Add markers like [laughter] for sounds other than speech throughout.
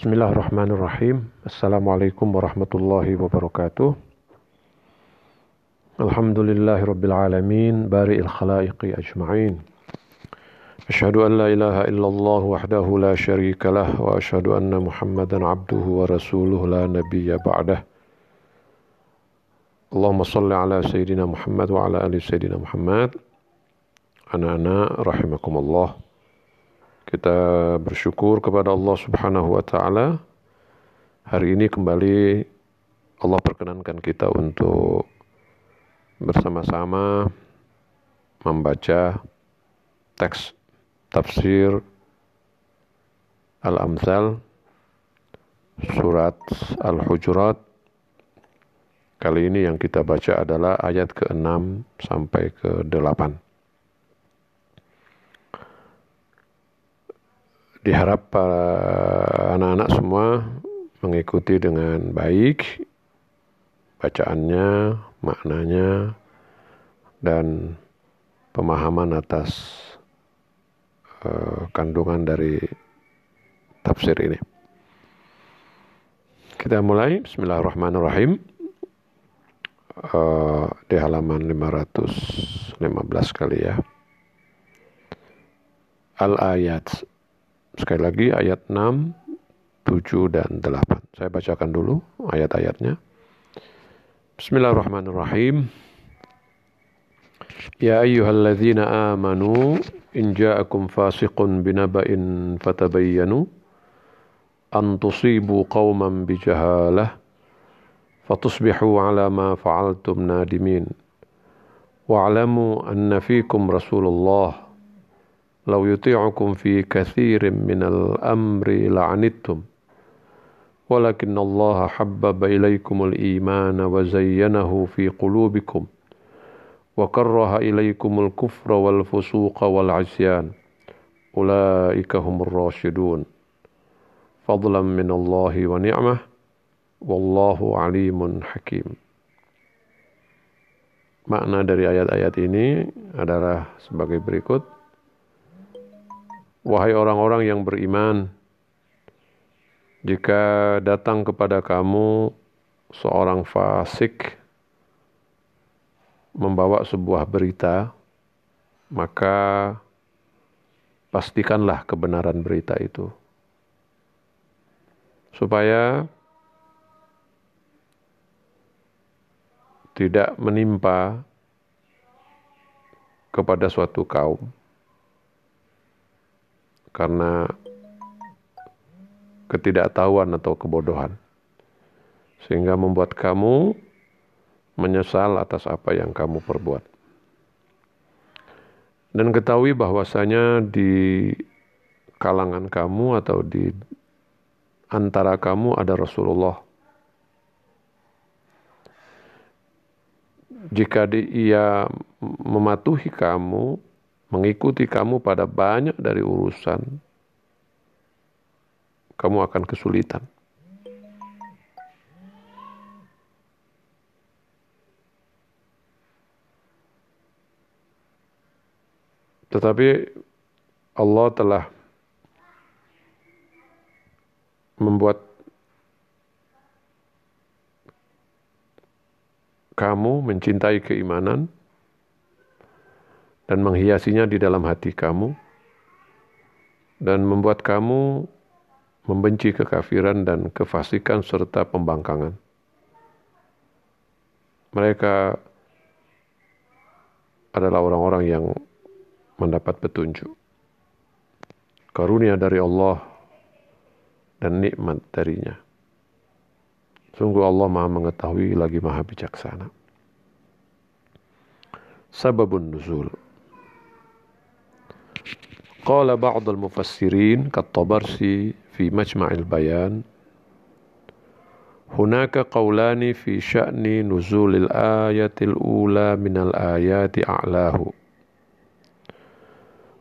Bismillahirrahmanirrahim. Assalamualaikum warahmatullahi wabarakatuh. Alhamdulillahi rabbil alamin, bari'il khalaiqi ajma'in. Asyhadu an la ilaha illallah wahdahu la syarika lah wa asyhadu anna Muhammadan abduhu wa rasuluhu la nabiyya ba'dah. Allahumma salli ala sayyidina Muhammad wa ala ali sayyidina Muhammad. Anak-anak rahimakumullah. Kita bersyukur kepada Allah Subhanahu wa taala. Hari ini kembali Allah perkenankan kita untuk bersama-sama membaca teks tafsir Al-Amsal surat Al-Hujurat. Kali ini yang kita baca adalah ayat ke-6 sampai ke-8. Diharap para anak-anak semua mengikuti dengan baik bacaannya, maknanya, dan pemahaman atas uh, kandungan dari tafsir ini. Kita mulai, Bismillahirrahmanirrahim. Uh, di halaman 515 kali ya. Al-ayat Sekali lagi ayat 6, 7 dan 8. Saya bacakan dulu ayat-ayatnya. Bismillahirrahmanirrahim. Ya ayyuhalladzina amanu in ja'akum fasiqun binaba'in fatabayyanu an tusibu qauman bijahalah fatusbihu ala ma fa'altum nadimin wa'lamu anna fikum rasulullah لو يطيعكم في كثير من الأمر لعنتم. ولكن الله حبب إليكم الإيمان وزينه في قلوبكم وكره إليكم الكفر والفسوق والعصيان. أولئك هم الراشدون. فضلا من الله ونعمة. والله عليم حكيم. Makna dari ayat-ayat ini adalah sebagai berikut. Wahai orang-orang yang beriman, jika datang kepada kamu seorang fasik membawa sebuah berita, maka pastikanlah kebenaran berita itu. Supaya tidak menimpa kepada suatu kaum karena ketidaktahuan atau kebodohan. Sehingga membuat kamu menyesal atas apa yang kamu perbuat. Dan ketahui bahwasanya di kalangan kamu atau di antara kamu ada Rasulullah. Jika ia mematuhi kamu, mengikuti kamu pada banyak dari urusan, kamu akan kesulitan. Tetapi Allah telah membuat kamu mencintai keimanan dan menghiasinya di dalam hati kamu dan membuat kamu membenci kekafiran dan kefasikan serta pembangkangan. Mereka adalah orang-orang yang mendapat petunjuk. Karunia dari Allah dan nikmat darinya. Sungguh Allah maha mengetahui lagi maha bijaksana. Sababun nuzul. قال بعض المفسرين كالطبرسي في مجمع البيان هناك قولان في شأن نزول الآية الأولى من الآيات أعلاه.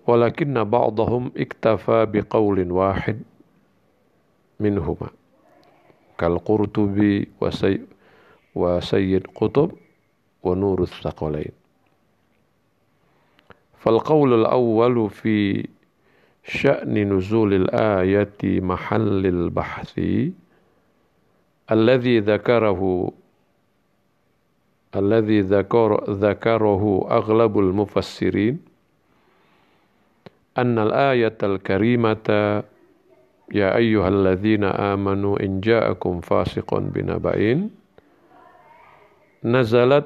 ولكن بعضهم اكتفى بقول واحد منهما كالقرطبي وسي وسيد قطب ونور الثقلين. فالقول الأول في شأن نزول الآية محل البحث الذي ذكره الذي ذكر ذكره أغلب المفسرين أن الآية الكريمة يا أيها الذين آمنوا إن جاءكم فاسق بنبأ نزلت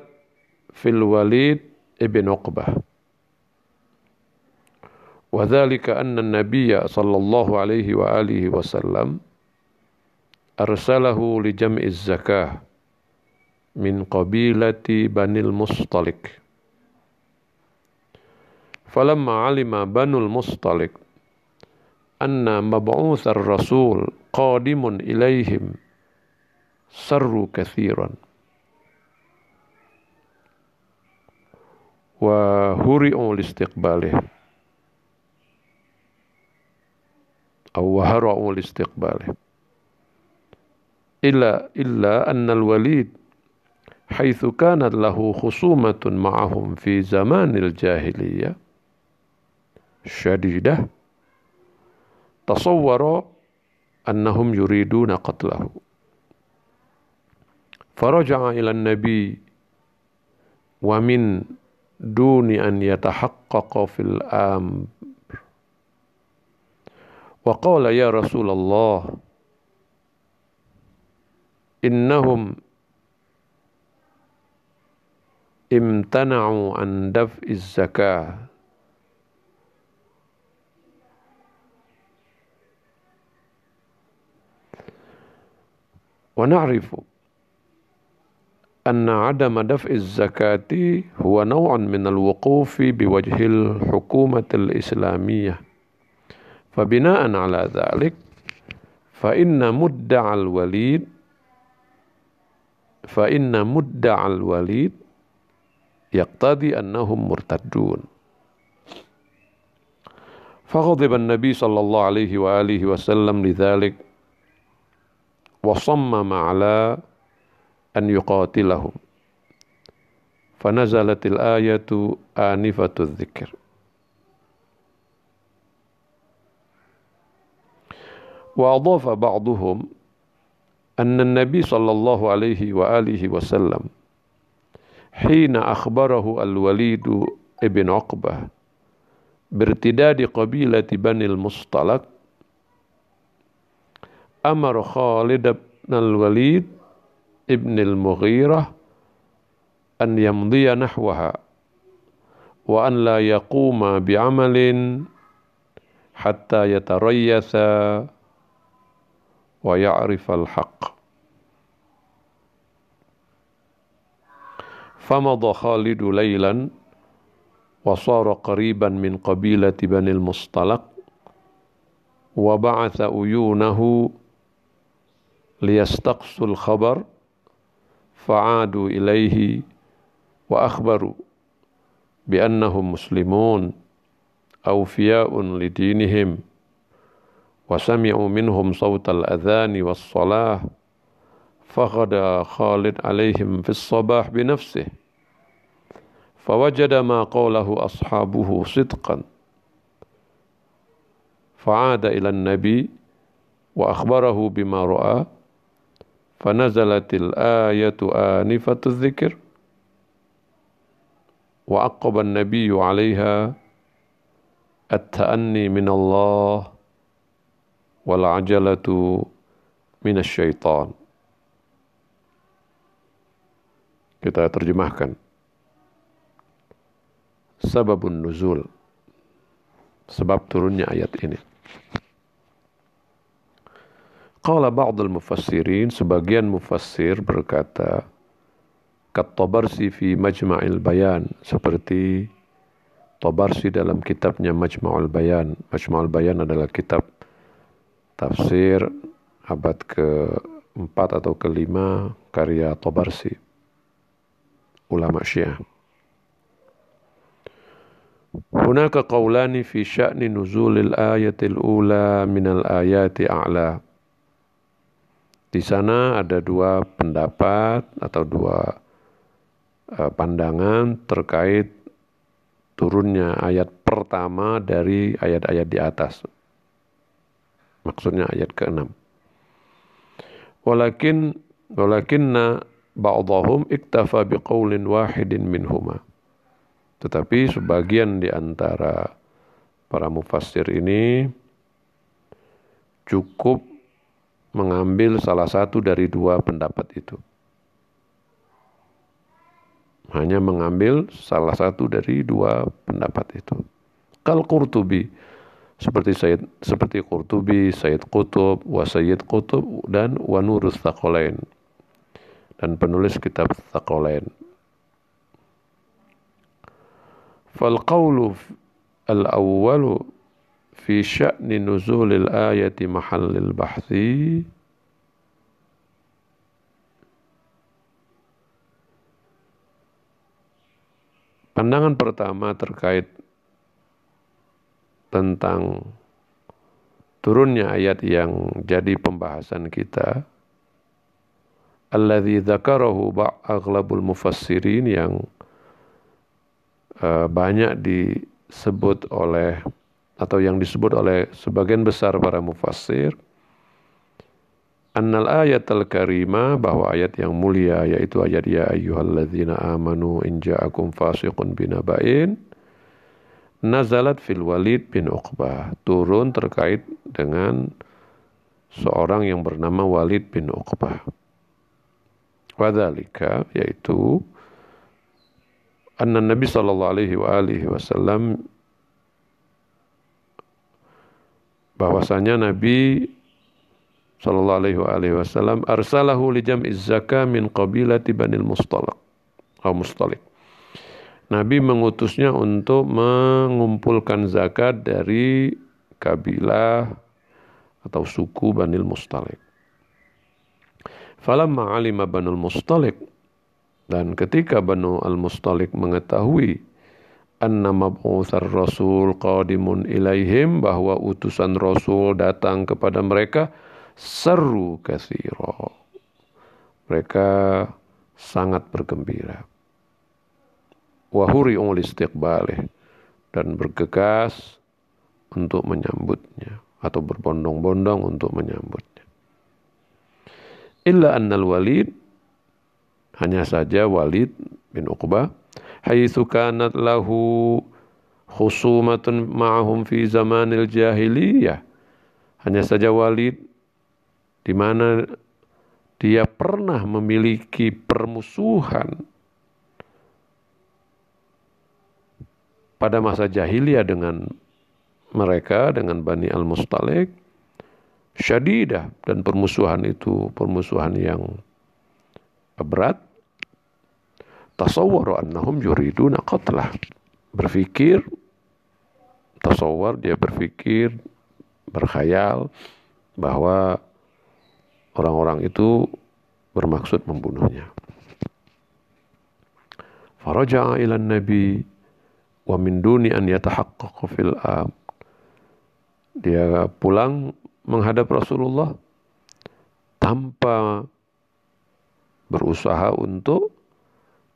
في الوليد ابن عقبة. وذلك أن النبي صلى الله عليه وآله وسلم أرسله لجمع الزكاة من قبيلة بني المصطلق. فلما علم بنو المصطلق أن مبعوث الرسول قادم إليهم سروا كثيرا. وهرئوا لاستقباله. أو وهرعوا لاستقباله. إلا إلا أن الوليد حيث كانت له خصومة معهم في زمان الجاهلية شديدة تصور أنهم يريدون قتله. فرجع إلى النبي ومن دون أن يتحقق في الأمر وقال يا رسول الله إنهم امتنعوا عن دفع الزكاة. ونعرف أن عدم دفع الزكاة هو نوع من الوقوف بوجه الحكومة الإسلامية. فبناء على ذلك فإن مدعى الوليد فإن مدعى الوليد يقتضي أنهم مرتدون. فغضب النبي صلى الله عليه وآله وسلم لذلك وصمم على أن يقاتلهم. فنزلت الآية آنفة الذكر. وأضاف بعضهم أن النبي صلى الله عليه وآله وسلم حين أخبره الوليد ابن عقبة بارتداد قبيلة بني المصطلق أمر خالد بن الوليد ابن المغيرة أن يمضي نحوها وأن لا يقوم بعمل حتى يتريث ويعرف الحق. فمضى خالد ليلا وصار قريبا من قبيلة بني المصطلق وبعث أيونه ليستقصوا الخبر فعادوا إليه وأخبروا بأنهم مسلمون أوفياء لدينهم. وسمعوا منهم صوت الأذان والصلاة فغدا خالد عليهم في الصباح بنفسه فوجد ما قوله أصحابه صدقا. فعاد إلى النبي وأخبره بما رأى فنزلت الآية آنفة الذكر وعقب النبي عليها التأني من الله wal ajalatu minasyaitan. Kita terjemahkan. Sababun nuzul. Sebab turunnya ayat ini. Qala ba'dul mufassirin, sebagian mufassir berkata, Kat-Tabarsi fi Majma'il Bayan, seperti Tabarsi dalam kitabnya Majma'ul Bayan. Majma'ul Bayan adalah kitab tafsir abad ke-4 atau ke-5 karya Tabarsi ulama Syiah. Hunaka qawlani fi sya'ni nuzulil ayatil ula minal ayati a'la. Di sana ada dua pendapat atau dua uh, pandangan terkait turunnya ayat pertama dari ayat-ayat di atas. Maksudnya ayat ke-6. Walakin walakinna ba'dahum iktafa biqaulin wahidin minhuma. Tetapi sebagian di antara para mufassir ini cukup mengambil salah satu dari dua pendapat itu. Hanya mengambil salah satu dari dua pendapat itu. Kal Qurtubi seperti Sayyid seperti Qurtubi, Sayyid Qutub, wa Sayyid Qutub dan wa Nurus Thaqalain dan penulis kitab Thaqalain. Fal qawlu al-awwalu fi sya'ni nuzulil ayati mahallil bahthi Pandangan pertama terkait tentang turunnya ayat yang jadi pembahasan kita. Alladzi dzakarahu aghlabul mufassirin yang uh, banyak disebut oleh atau yang disebut oleh sebagian besar para mufassir annal ayat al-karimah bahwa ayat yang mulia yaitu ayat ya ayyuhalladzina amanu in ja'akum fasiqun binaba'in nazalat fil Walid bin Uqbah, turun terkait dengan seorang yang bernama Walid bin Uqbah. Wadhalika yaitu anna Nabi sallallahu alaihi wa alihi wasallam bahwasanya Nabi sallallahu alaihi wa alihi wasallam arsalahu li jam'iz zakah min qabilati Banil Mustaliq atau Mustaliq Nabi mengutusnya untuk mengumpulkan zakat dari kabilah atau suku Banil Mustalik. Falamma alima Banul Mustalik dan ketika Banu Al-Mustalik mengetahui anna mab'utsar rasul qadimun ilaihim bahwa utusan rasul datang kepada mereka seru katsira. Mereka sangat bergembira wahuri istiqbalih dan bergegas untuk menyambutnya. Atau berbondong-bondong untuk menyambutnya. Illa annal walid hanya saja Walid bin Uqbah haitsu kanat lahu khusumatun ma'ahum fi zamanil jahiliyah. Hanya saja Walid di mana dia pernah memiliki permusuhan pada masa jahiliyah dengan mereka dengan Bani Al-Mustalik syadidah dan permusuhan itu permusuhan yang berat. Tasawwaru annahum yuriduna qatlah. Berpikir tasawwur dia berpikir berkhayal bahwa orang-orang itu bermaksud membunuhnya. Faraja'a ila nabi wa min duni an yatahaqqaqa fil am. Dia pulang menghadap Rasulullah tanpa berusaha untuk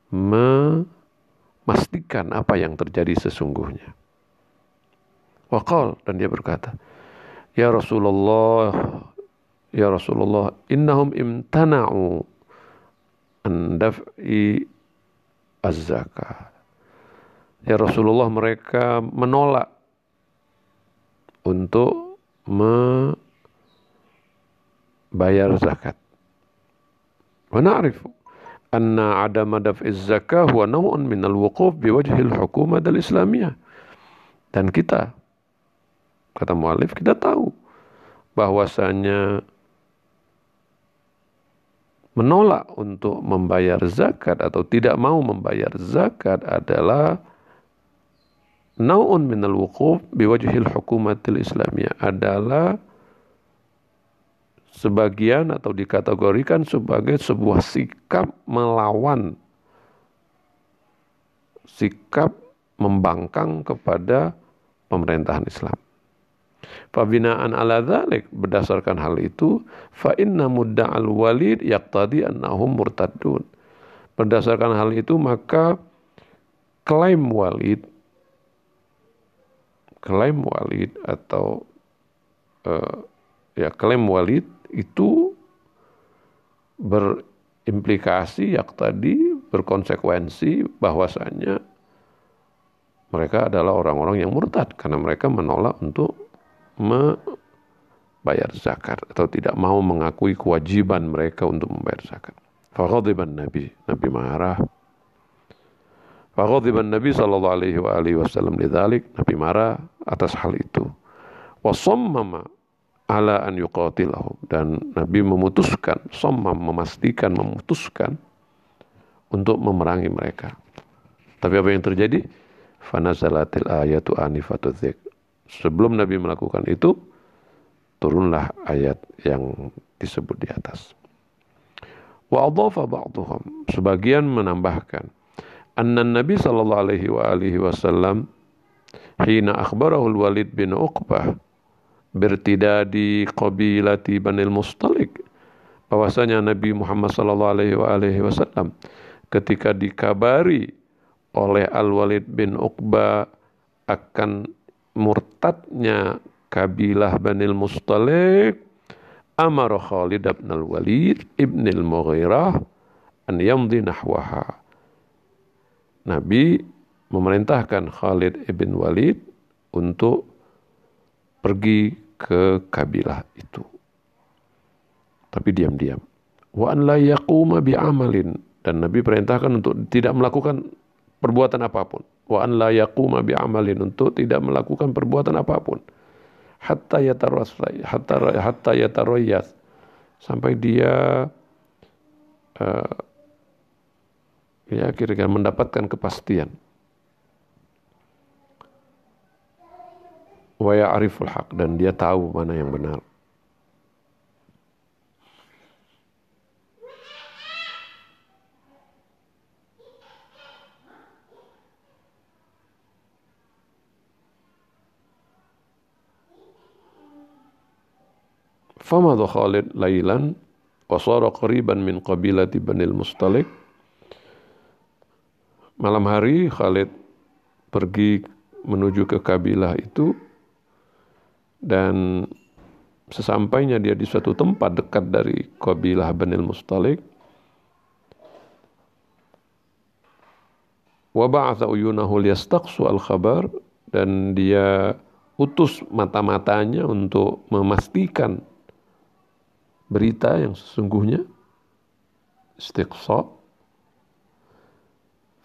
memastikan apa yang terjadi sesungguhnya. Waqal dan dia berkata, Ya Rasulullah, Ya Rasulullah, innahum imtana'u an daf'i az-zakah. Ya Rasulullah mereka menolak untuk membayar zakat. Wa na'rifu anna adama daf'iz zakah huwa naw'un min al-wuquf biwajhi al-hukumah al-islamiyah. Dan kita kata mualif kita tahu bahwasanya menolak untuk membayar zakat atau tidak mau membayar zakat adalah nau'un minal wukuf biwajhil hukumatil islamiyah adalah sebagian atau dikategorikan sebagai sebuah sikap melawan sikap membangkang kepada pemerintahan Islam. Pabinaan ala dhalik berdasarkan hal itu fa inna mudda'al walid yaqtadi annahum murtadun. Berdasarkan hal itu maka klaim walid klaim Walid atau uh, ya klaim Walid itu berimplikasi yang tadi berkonsekuensi bahwasanya mereka adalah orang-orang yang murtad karena mereka menolak untuk membayar zakat atau tidak mau mengakui kewajiban mereka untuk membayar zakat. Faghadiban Nabi, Nabi marah. Faghadiban Nabi sallallahu alaihi wa alihi wasallam lidzalik, Nabi marah atas hal itu. Wasammama ala an yuqatilahum dan Nabi memutuskan, sammam memastikan, memutuskan untuk memerangi mereka. Tapi apa yang terjadi? Fanazalatil ayatu anifatu Sebelum Nabi melakukan itu, turunlah ayat yang disebut di atas. Wa adhafa ba'dhum. Sebagian menambahkan anna Nabi sallallahu alaihi wa alihi wasallam hina akhbarahu al-Walid bin Uqbah bertidadi qabilati Banil Mustalik bahwasanya Nabi Muhammad sallallahu alaihi wasallam ketika dikabari oleh Al-Walid bin Uqba akan murtadnya kabilah Banil Mustalik amar Khalid bin Al-Walid ibn Al-Mughirah an yamdi nahwaha Nabi memerintahkan Khalid ibn Walid untuk pergi ke kabilah itu tapi diam-diam wa an la yaquma bi amalin dan Nabi perintahkan untuk tidak melakukan perbuatan apa pun. Wa an la yaquma bi amalin untuk tidak melakukan perbuatan apa pun. Hatta yatarasai, hatta hatta sampai dia uh, ya kira-kira mendapatkan kepastian. Wa ya'riful haq dan dia tahu mana yang benar. Famadu Khalid Lailan wasara qariban min qabilati Banil Mustalik. Malam hari Khalid pergi menuju ke kabilah itu dan sesampainya dia di suatu tempat dekat dari kabilah Banil Mustalik. Wa ba'atha uyunahu liyastaqsu al-khabar dan dia utus mata-matanya untuk memastikan berita yang sesungguhnya istiqsa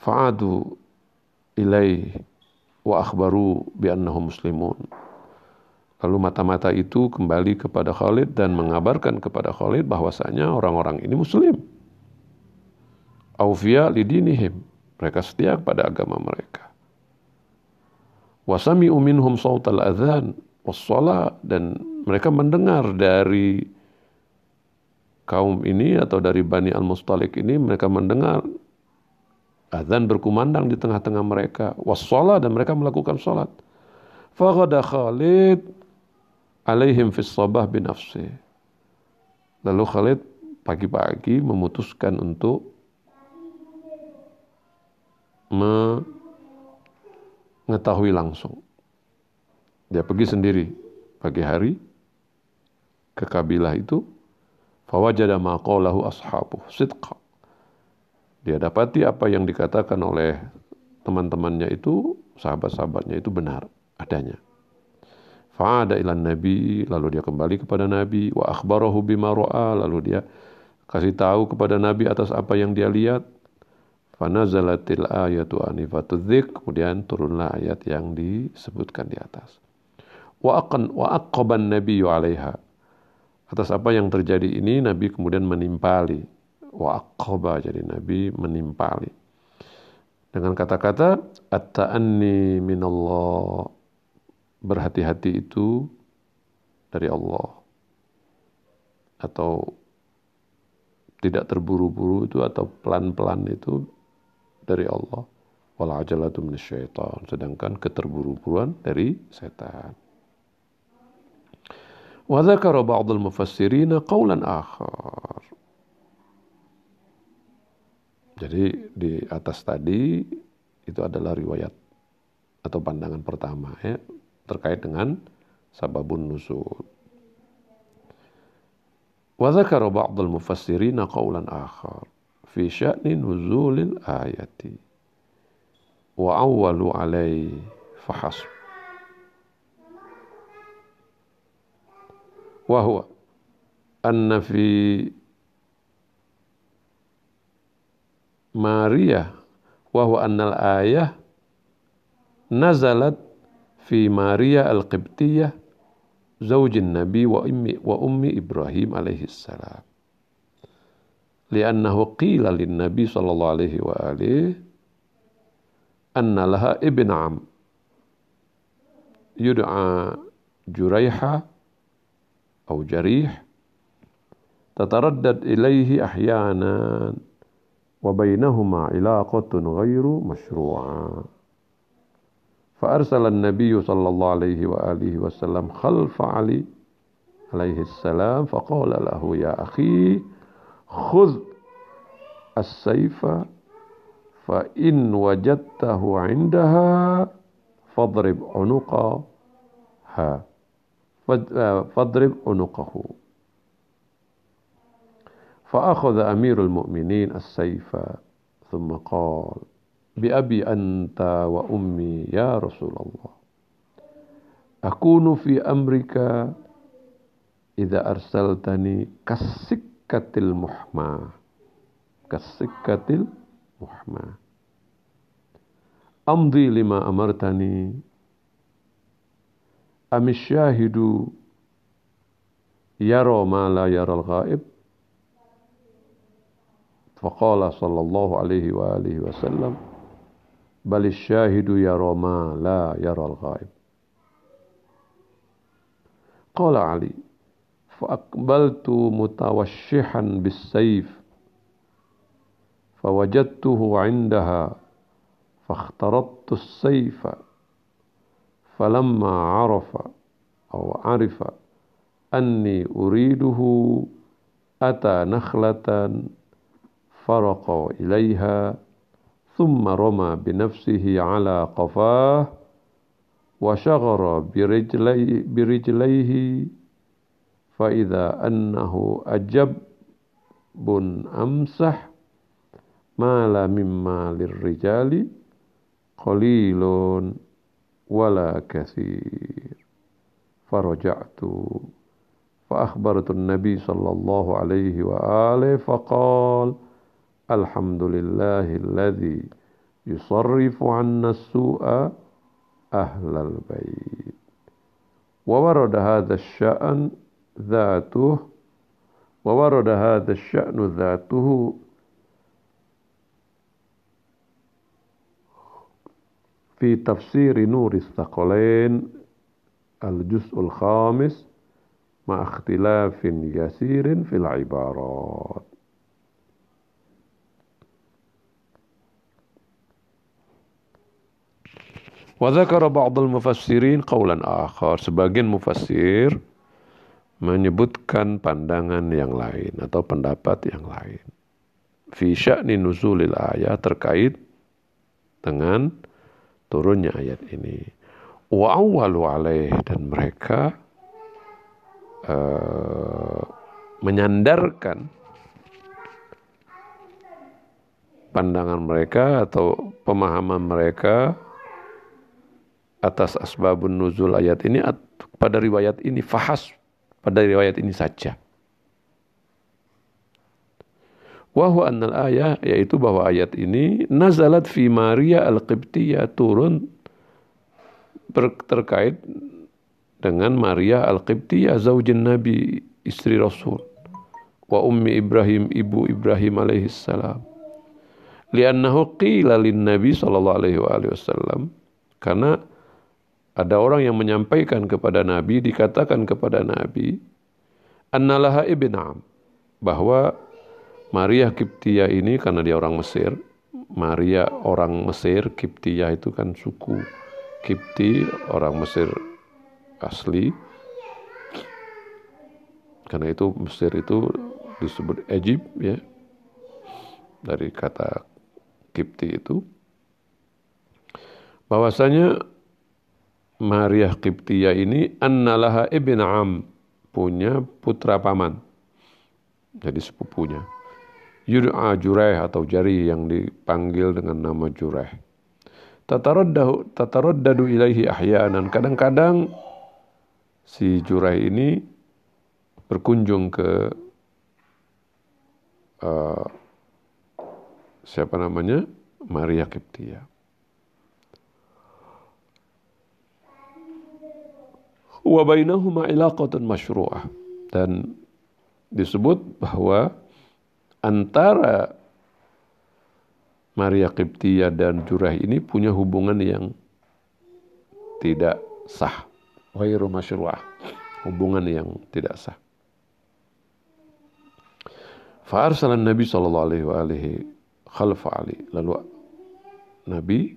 fa'adu ilaih wa akhbaru bi annahum muslimun lalu mata-mata itu kembali kepada Khalid dan mengabarkan kepada Khalid bahwasanya orang-orang ini muslim. Awfiya lidinihim mereka setia kepada agama mereka. Wasami minhum sautal adzan wassalah dan mereka mendengar dari kaum ini atau dari Bani Al-Mustalik ini mereka mendengar azan berkumandang di tengah-tengah mereka. Wassalah dan mereka melakukan salat faghada Khalid alaihim fis sabah bin nafsi. Lalu Khalid pagi-pagi memutuskan untuk mengetahui langsung. Dia pergi sendiri pagi hari ke kabilah itu. Fawajada ma qalahu ashabu sidqa. Dia dapati apa yang dikatakan oleh teman-temannya itu, sahabat-sahabatnya itu benar adanya. Fa'ada ilan nabi, lalu dia kembali kepada nabi, wa akhbarahu bima ra'a, lalu dia kasih tahu kepada nabi atas apa yang dia lihat. Fanazalatil ayatu anifatu dzik, kemudian turunlah ayat yang disebutkan di atas. Wa aqan wa aqaban 'alaiha Atas apa yang terjadi ini Nabi kemudian menimpali wa jadi Nabi menimpali. Dengan kata-kata at-ta'anni minallah berhati-hati itu dari Allah. Atau tidak terburu-buru itu atau pelan-pelan itu dari Allah. Wal ajalatu minasyaitan sedangkan keterburu-buruan dari setan. Wa dzakara ba'dul mufassirina qawlan akhar. Jadi di atas tadi itu adalah riwayat atau pandangan pertama ya. terkait dengan sababun nuzul. Wa dzakara ba'd al-mufassirin qawlan akhar fi sya'ni nuzulil ayati wa awwalu alaihi fahasb. Wa huwa anna fi Maria wa huwa annal ayah nazalat fi Maria al-Qibtiyah zaujin Nabi wa ummi wa ummi Ibrahim alaihi salam. Liannahu qila lin Nabi sallallahu alaihi wa alihi anna laha ibn am yud'a Juraiha atau وبينهما علاقة غير مشروعة. فأرسل النبي صلى الله عليه وآله وسلم خلف علي عليه السلام فقال له يا أخي خذ السيف فإن وجدته عندها فاضرب عنقها. فاضرب عنقه. فأخذ أمير المؤمنين السيف ثم قال بأبي أنت وأمي يا رسول الله أكون في أمرك إذا أرسلتني كالسكة المحمى كالسكة المحمى. أمضي لما أمرتني أم الشاهد يرى ما لا يرى الغائب؟ فقال صلى الله عليه وآله وسلم بل الشاهد يرى ما لا يرى الغائب. قال علي فأقبلت متوشحا بالسيف فوجدته عندها فاخترطت السيف فلما عرف أو عرف أني أريده أتى نخلة فرق إليها ثم رمى بنفسه على قفاه وشغر برجلي برجليه فإذا أنه أجب أمسح مال مما للرجال قليل ولا كثير. فرجعت فأخبرت النبي صلى الله عليه وآله فقال الحمد لله الذي يصرف عنا السوء أهل البيت. وورد هذا الشأن ذاته وورد هذا الشأن ذاته في تفسير نور الثقلين الجزء الخامس مع اختلاف يسير في العبارات. Wa dzakara ba'dul mufassirin qaulan akhar. Sebagian mufassir menyebutkan pandangan yang lain atau pendapat yang lain. Fi sya'ni nuzulil ayat terkait dengan turunnya ayat ini. Wa awwalu alaih dan mereka uh, menyandarkan pandangan mereka atau pemahaman mereka atas asbabun nuzul ayat ini pada riwayat ini fahas pada riwayat ini saja. Wahwa annal ayah yaitu bahwa ayat ini nazalat fi Maria al-Qibtiyah turun terkait dengan Maria al-Qibtiyah zaujin Nabi istri Rasul wa ummi Ibrahim ibu Ibrahim alaihi salam li'annahu qila lin Nabi sallallahu alaihi wasallam karena ada orang yang menyampaikan kepada Nabi, dikatakan kepada Nabi, Annalaha ibnam, bahwa Maria Kiptia ini karena dia orang Mesir, Maria orang Mesir, Kiptia itu kan suku Kipti, orang Mesir asli. Karena itu Mesir itu disebut Egypt ya. Dari kata Kipti itu bahwasanya Maria Qibtiyah ini annalaha ibn am punya putra paman. Jadi sepupunya. Yud'a Jureh atau Jari yang dipanggil dengan nama Jureh. Tataraddadu tataraddadu ilaihi ahyanan. Kadang-kadang si Jureh ini berkunjung ke uh, siapa namanya? Maria Qibtiyah. Wa bainahuma ilaqatun masyru'ah dan disebut bahwa antara Maria Qibtiyah dan Jurah ini punya hubungan yang tidak sah. Ghairu masyru'ah. Hubungan yang tidak sah. Fa'arsalan Nabi alihi khalfa Ali. Lalu Nabi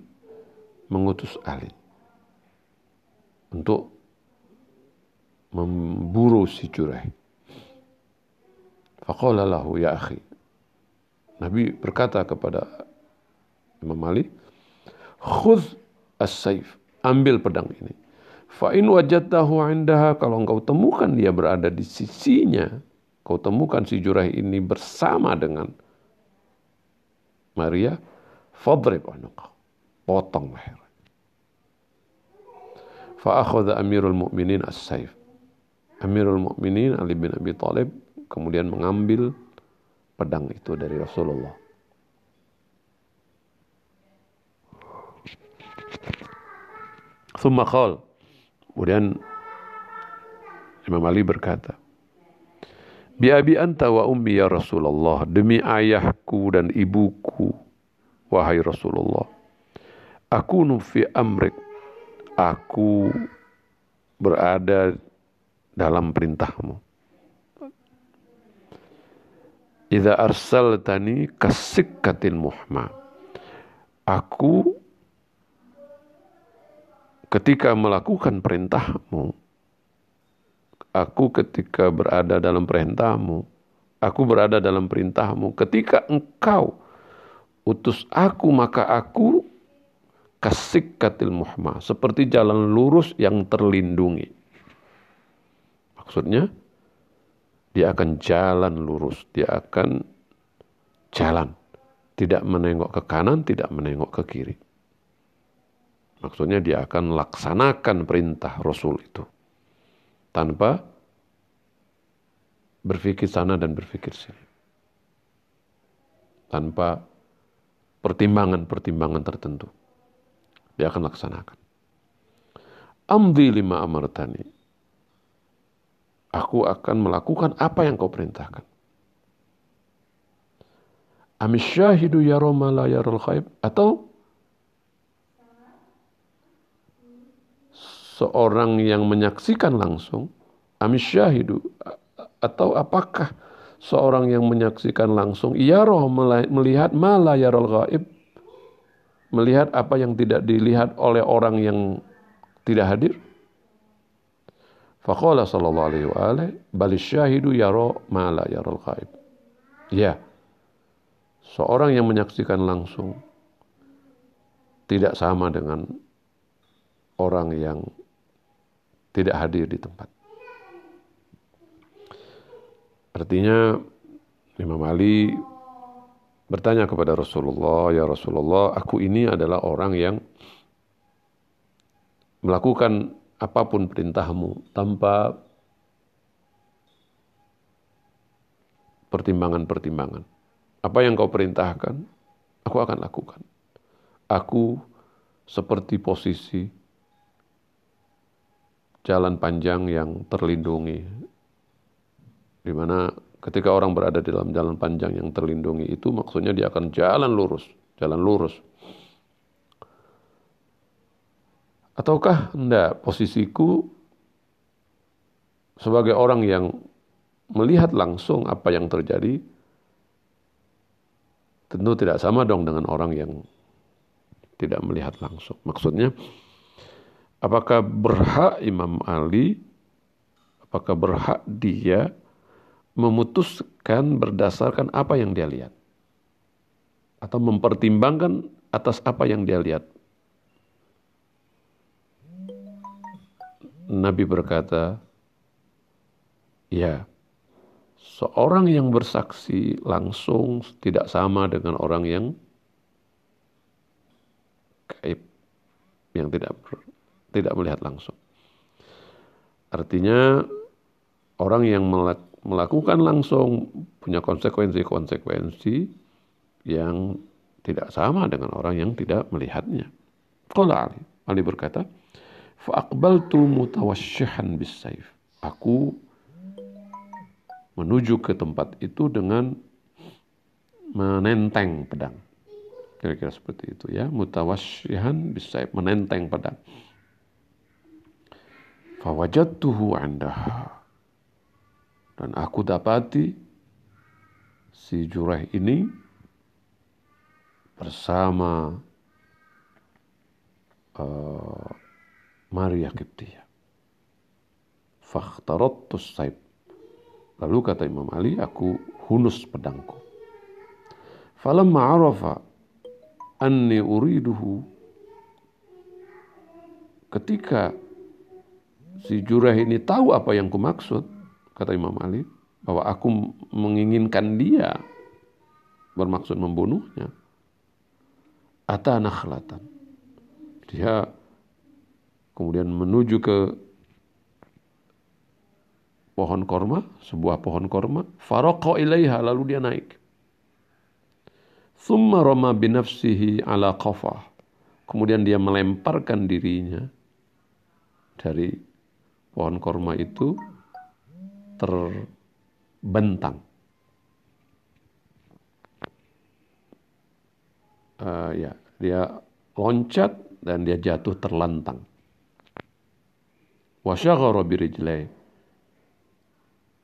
mengutus Ali untuk memburu si Juraih. Faqala lahu ya akhi. Nabi berkata kepada Imam Ali, "Khudh as-saif." Ambil pedang ini. Fa in wajadtahu indaha kalau engkau temukan dia berada di sisinya, kau temukan si Juraih ini bersama dengan Maria, fadrib anuqa. Potong leher. Fa akhadha Amirul Mukminin as-saif. Amirul Mukminin Ali bin Abi Thalib kemudian mengambil pedang itu dari Rasulullah. Thumma qal. Kemudian Imam Ali berkata, Bi abi anta wa ummi ya Rasulullah, demi ayahku dan ibuku, wahai Rasulullah. Aku nufi amrik, aku berada dalam perintahmu. Idza arsaltani kasikkatin muhma. Aku ketika melakukan perintahmu, aku ketika berada dalam perintahmu, aku berada dalam perintahmu. Ketika engkau utus aku, maka aku kasik katil muhma. Seperti jalan lurus yang terlindungi. Maksudnya, dia akan jalan lurus, dia akan jalan. Tidak menengok ke kanan, tidak menengok ke kiri. Maksudnya dia akan laksanakan perintah Rasul itu. Tanpa berpikir sana dan berpikir sini. Tanpa pertimbangan-pertimbangan tertentu. Dia akan laksanakan. Amdi lima amartani aku akan melakukan apa yang kau perintahkan. Amis syahidu yaroma la yaral khaib? Atau seorang yang menyaksikan langsung amis syahidu atau apakah seorang yang menyaksikan langsung yaroh melihat mala yaral ghaib melihat apa yang tidak dilihat oleh orang yang tidak hadir Faqala sallallahu alaihi wa alihi bal syahidu yara ma la yaral ghaib. Ya. Seorang yang menyaksikan langsung tidak sama dengan orang yang tidak hadir di tempat. Artinya Imam Ali bertanya kepada Rasulullah, "Ya Rasulullah, aku ini adalah orang yang melakukan apa pun perintahmu tanpa pertimbangan-pertimbangan. Apa yang kau perintahkan, aku akan lakukan. Aku seperti posisi jalan panjang yang terlindungi. Di mana ketika orang berada di dalam jalan panjang yang terlindungi itu maksudnya dia akan jalan lurus, jalan lurus. Ataukah enggak posisiku sebagai orang yang melihat langsung apa yang terjadi tentu tidak sama dong dengan orang yang tidak melihat langsung. Maksudnya apakah berhak Imam Ali apakah berhak dia memutuskan berdasarkan apa yang dia lihat atau mempertimbangkan atas apa yang dia lihat Nabi berkata, ya, seorang yang bersaksi langsung tidak sama dengan orang yang gaib, yang tidak tidak melihat langsung. Artinya orang yang melakukan langsung punya konsekuensi-konsekuensi yang tidak sama dengan orang yang tidak melihatnya. Qala Ali, Ali berkata, "Fa'aqbaltu mutawassyihan bis-saif." Aku menuju ke tempat itu dengan menenteng pedang. Kira-kira seperti itu ya, mutawassyihan bis-saif, menenteng pedang. Fawajadtuhu andaha. Dan aku dapati si Jureh ini bersama uh, Maria Kiptia. Fakhtarattus saib. Lalu kata Imam Ali, aku hunus pedangku. Falamma arafa anni uriduhu ketika si Jurah ini tahu apa yang kumaksud, kata Imam Ali, bahwa aku menginginkan dia bermaksud membunuhnya. Ata nakhlatan. Dia kemudian menuju ke pohon korma, sebuah pohon korma. Faroko ilaiha, lalu dia naik. Thumma roma binafsihi ala qafah. Kemudian dia melemparkan dirinya dari pohon korma itu terbentang. uh, ya dia loncat dan dia jatuh terlantang. Wasyaghara birijlai.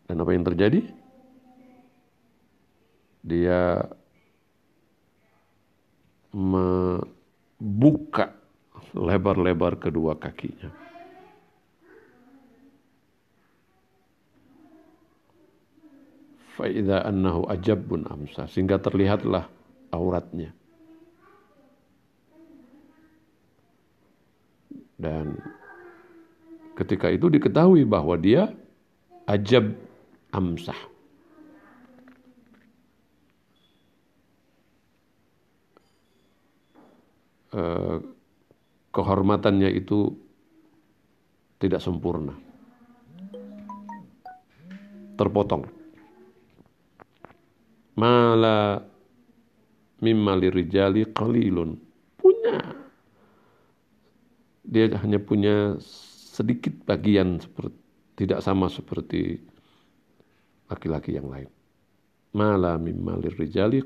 Dan apa yang terjadi? Dia membuka lebar-lebar kedua kakinya. Fa'idha annahu ajabun amsa. Sehingga terlihatlah auratnya. Dan ketika itu diketahui bahwa dia ajab amsah. Eh, kehormatannya itu tidak sempurna. Terpotong. Mala mimma lirijali qalilun. Punya dia hanya punya sedikit bagian seperti tidak sama seperti laki-laki yang lain. Mala mimmalir rijali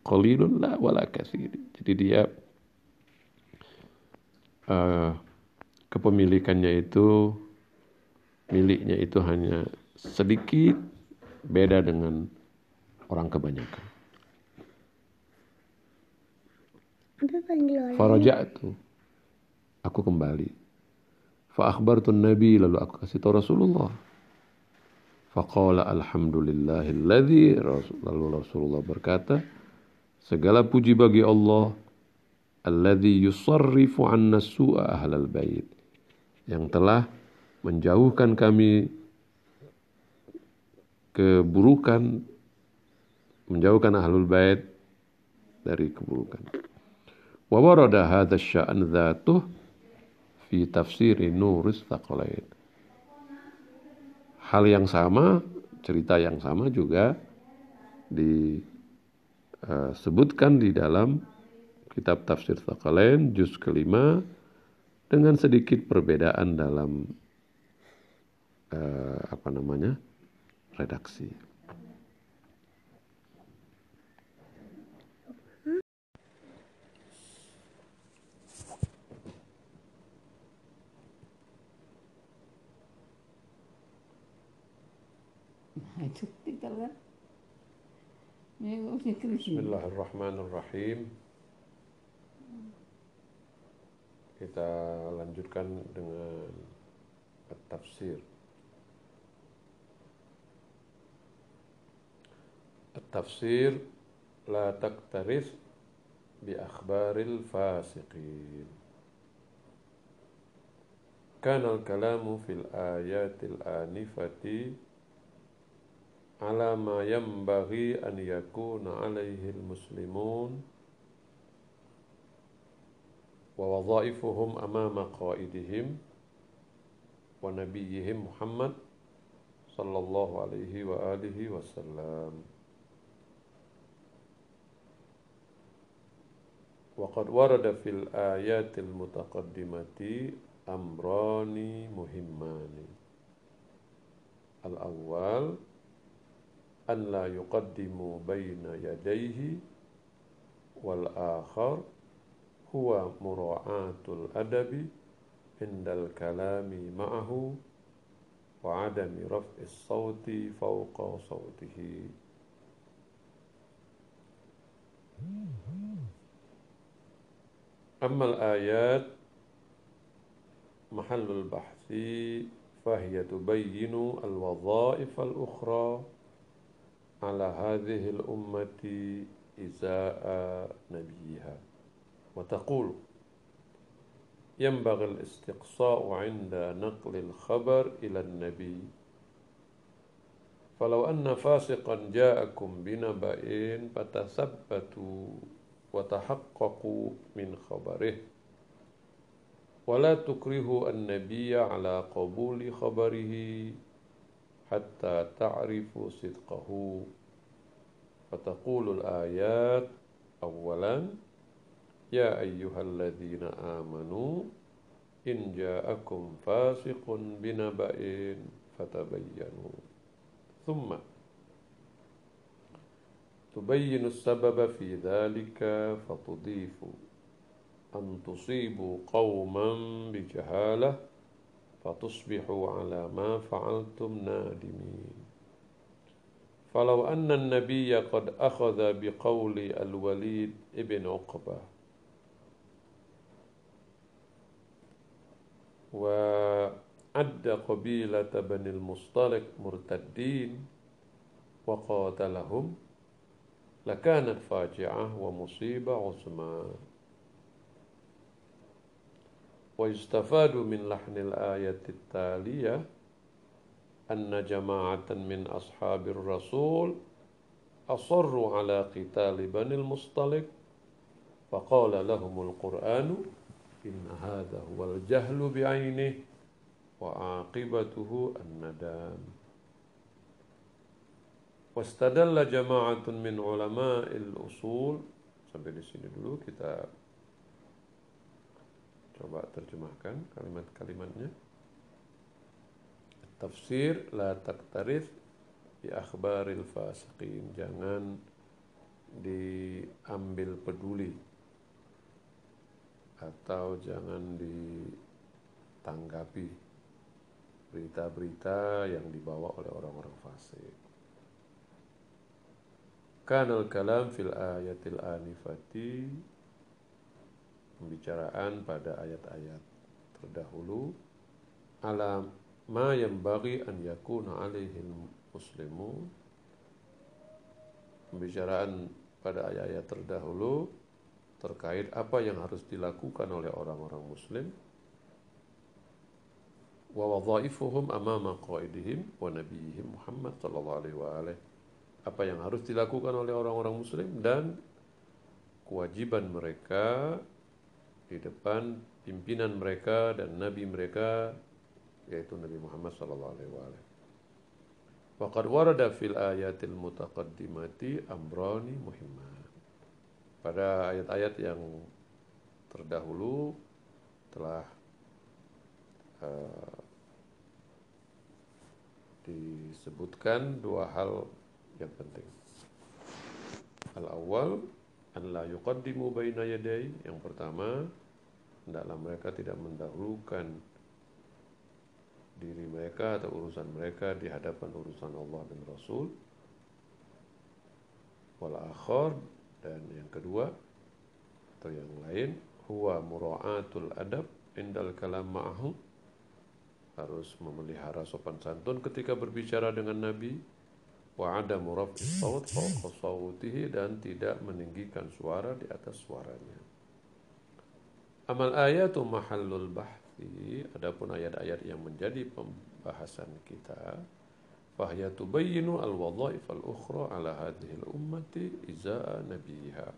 qalilun la wala kasir. Jadi dia uh, kepemilikannya itu miliknya itu hanya sedikit beda dengan orang kebanyakan. Faraja'tu aku kembali. Fa akhbartun Nabi lalu aku kasih tahu Rasulullah. Faqala alhamdulillahilladzi lalu Rasulullah berkata segala puji bagi Allah alladzi yusarrifu 'anna su'a ahlal bait yang telah menjauhkan kami keburukan menjauhkan ahlul bait dari keburukan. Wa warada hadha sya'an dhatuh fi tafsiri Nurus Thaqalain. Hal yang sama, cerita yang sama juga disebutkan di dalam kitab tafsir Thaqalain juz kelima dengan sedikit perbedaan dalam uh, apa namanya redaksi. Bismillahirrahmanirrahim. Kita lanjutkan dengan tafsir. Tafsir la taktaris bi akhbaril fasiqin. كان الكلام في الآيات الآنفة على ما ينبغي أن يكون عليه المسلمون ووظائفهم أمام قائدهم ونبيهم محمد صلى الله عليه وآله وسلم وقد ورد في الآيات المتقدمة أمران مهمان الأول أن لا يقدموا بين يديه والآخر هو مراعاة الأدب عند الكلام معه وعدم رفع الصوت فوق صوته. أما الآيات محل البحث فهي تبين الوظائف الأخرى على هذه الأمة إزاء نبيها. وتقول ينبغي الاستقصاء عند نقل الخبر إلى النبي. فلو أن فاسقا جاءكم بنبأ فتثبتوا وتحققوا من خبره. ولا تكرهوا النبي على قبول خبره. حتى تعرفوا صدقه. فتقول الآيات أولا يا أيها الذين آمنوا إن جاءكم فاسق بنبأ فتبينوا. ثم تبين السبب في ذلك فتضيف أن تصيبوا قوما بجهالة فتصبحوا على ما فعلتم نادمين. فلو أن النبي قد أخذ بقول الوليد ابن عقبة وعد قبيلة بني المصطلق مرتدين وقاتلهم لكانت فاجعة ومصيبة عظمى Wa yustafadu min lahnil ayatit taliyah anna jama'atan min ashabir rasul asarru ala qitali banil mustalik faqala lahumul qur'anu in hadha huwal jahlu bi'aynihi wa aqibatuhu an-nadam wastadalla jama'atun min usul sampai di sini dulu kita coba terjemahkan kalimat-kalimatnya tafsir la taktarif bi akhbaril fasiqin jangan diambil peduli atau jangan ditanggapi berita-berita yang dibawa oleh orang-orang fasik. Kanal kalam fil ayatil anifati pembicaraan pada ayat-ayat terdahulu. Alam ma yang bagi an yakuna alaihi muslimu. Pembicaraan pada ayat-ayat terdahulu terkait apa yang harus dilakukan oleh orang-orang muslim. Wa wadhaifuhum amama qaidihim wa nabiyihim Muhammad sallallahu alaihi wa alihi apa yang harus dilakukan oleh orang-orang muslim dan kewajiban mereka di depan pimpinan mereka dan nabi mereka yaitu Nabi Muhammad sallallahu alaihi wa alihi Waqad warada fil ayatil mutaqaddimati amrani muhimmat pada ayat-ayat yang terdahulu telah uh, disebutkan dua hal yang penting. Al-awwal an la yuqaddimu baina yaday. Yang pertama, hendaklah mereka tidak mendahulukan diri mereka atau urusan mereka di hadapan urusan Allah dan Rasul. Wal akhar dan yang kedua atau yang lain huwa mura'atul adab indal kalam ma'ahu. Harus memelihara sopan santun ketika berbicara dengan Nabi. Wa adamu raf'is saut fawqa dan tidak meninggikan suara di atas suaranya amal ayatu mahallul bahth bahathi adapun ayat-ayat yang menjadi pembahasan kita fahya tubayyinu al-wadhaif al-ukhra ala hadhihi al-ummati izaa nabiha.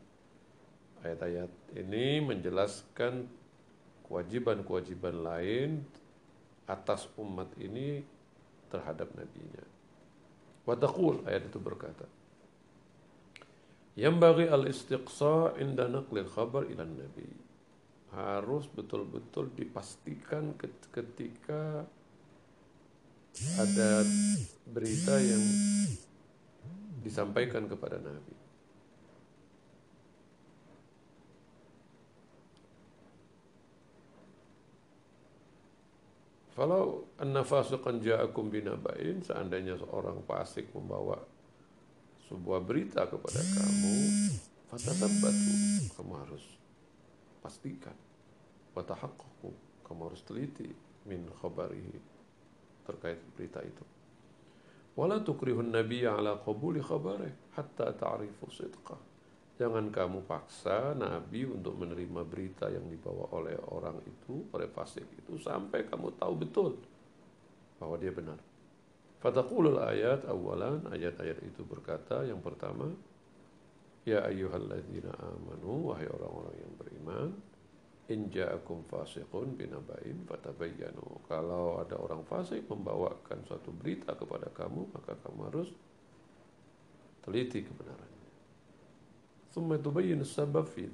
Ayat-ayat ini menjelaskan kewajiban-kewajiban lain atas umat ini terhadap nabinya. Wa taqul ayat itu berkata yang bagi al-istiqsa inda naqlil khabar ila nabi harus betul-betul dipastikan ketika ada berita yang disampaikan kepada Nabi. Kalau anna fasiqan ja'akum binaba'in, seandainya seorang fasik membawa sebuah berita kepada kamu, fatatabbatu, kamu harus pastikan watahaqqaqu kamu harus teliti min khabarihi terkait berita itu. Wala tukrihun nabiyya ala qabuli khabari hatta ta'rifu sidqah jangan kamu paksa nabi untuk menerima berita yang dibawa oleh orang itu oleh fasik itu sampai kamu tahu betul bahwa dia benar. Fataqulul ayat awalan. Ayat-ayat itu berkata yang pertama Ya ayyuhalladzina amanu wahai orang-orang yang beriman in ja'akum fasiqun binaba'in fatabayyanu. Kalau ada orang fasik membawakan suatu berita kepada kamu, maka kamu harus teliti kebenarannya. Tsumma tubayyin sabab fi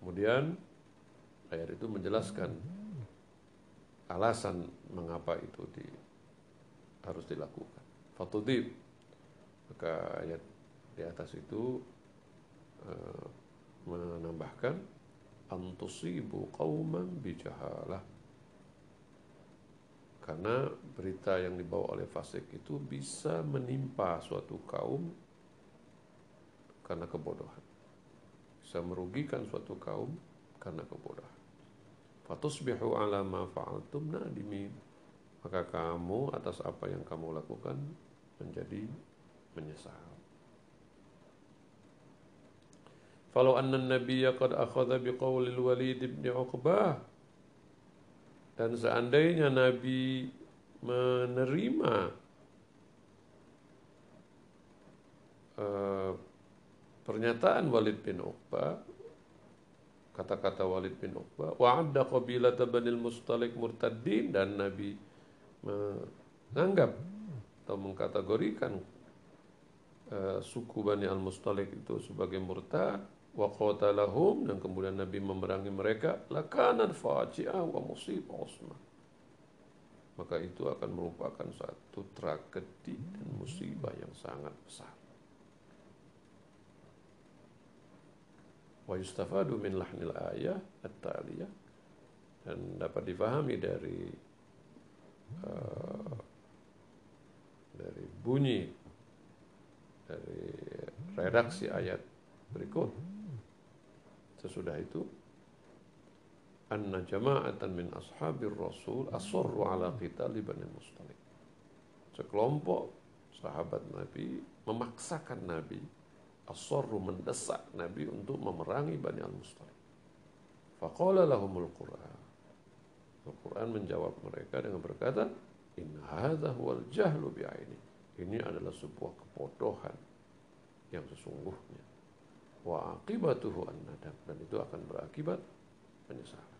Kemudian ayat itu menjelaskan alasan mengapa itu di, harus dilakukan. Fatudib. Maka ayat di atas itu Eh, menambahkan antusibu qauman bijahalah karena berita yang dibawa oleh fasik itu bisa menimpa suatu kaum karena kebodohan. Bisa merugikan suatu kaum karena kebodohan. Fatusbihu ala ma fa'altum nadimin. Maka kamu atas apa yang kamu lakukan menjadi menyesal. Falau anna nabiyya qad akhadha biqawlil walid ibn Uqbah. Dan seandainya Nabi menerima uh, pernyataan Walid bin Uqbah kata-kata Walid bin Uqbah wa'adda qabilata banil mustalik murtaddin dan Nabi menganggap atau mengkategorikan uh, suku Bani Al-Mustalik itu sebagai murtad wa qatalahum dan kemudian Nabi memerangi mereka lakanan faji'ah wa musibah usmah maka itu akan merupakan satu tragedi dan musibah yang sangat besar. Wa yustafadu min lahnil ayah at-taliyah dan dapat difahami dari uh, dari bunyi dari redaksi ayat berikut Sesudah itu anna jama'atan min ashabir rasul asarru ala qitali bani mustalik. Sekelompok sahabat Nabi memaksakan Nabi asarru mendesak Nabi untuk memerangi Bani al-Mustalik. Faqala lahumul Qur'an. Al-Quran menjawab mereka dengan berkata, In hadha huwal jahlu bi'aini. Ini adalah sebuah kebodohan yang sesungguhnya wa aqibatuhu an-nadam dan itu akan berakibat penyesalan.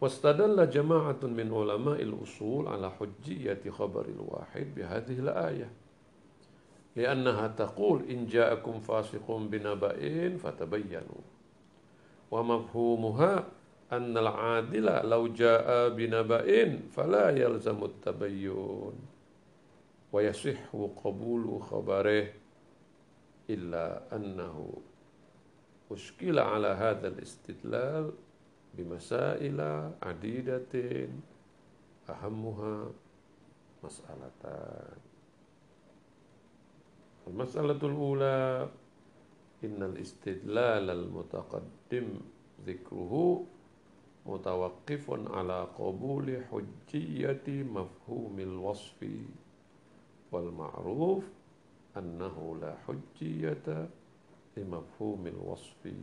Wastadalla jama'atun min ulama'il usul ala hujjiyati khabaril wahid bihadhihi al-ayah. لأنها تقول إن جاءكم فاسق بنبأ فتبينوا ومفهومها أن العادل لو جاء بنبأ فلا يلزم التبين ويصح قبول خبره إلا أنه أشكل على هذا الاستدلال بمسائل عديدة أهمها مسألتان. المسألة الأولى إن الاستدلال المتقدم ذكره متوقف على قبول حجية مفهوم الوصف. Annahu la hujjiyata li mafhumil wasfi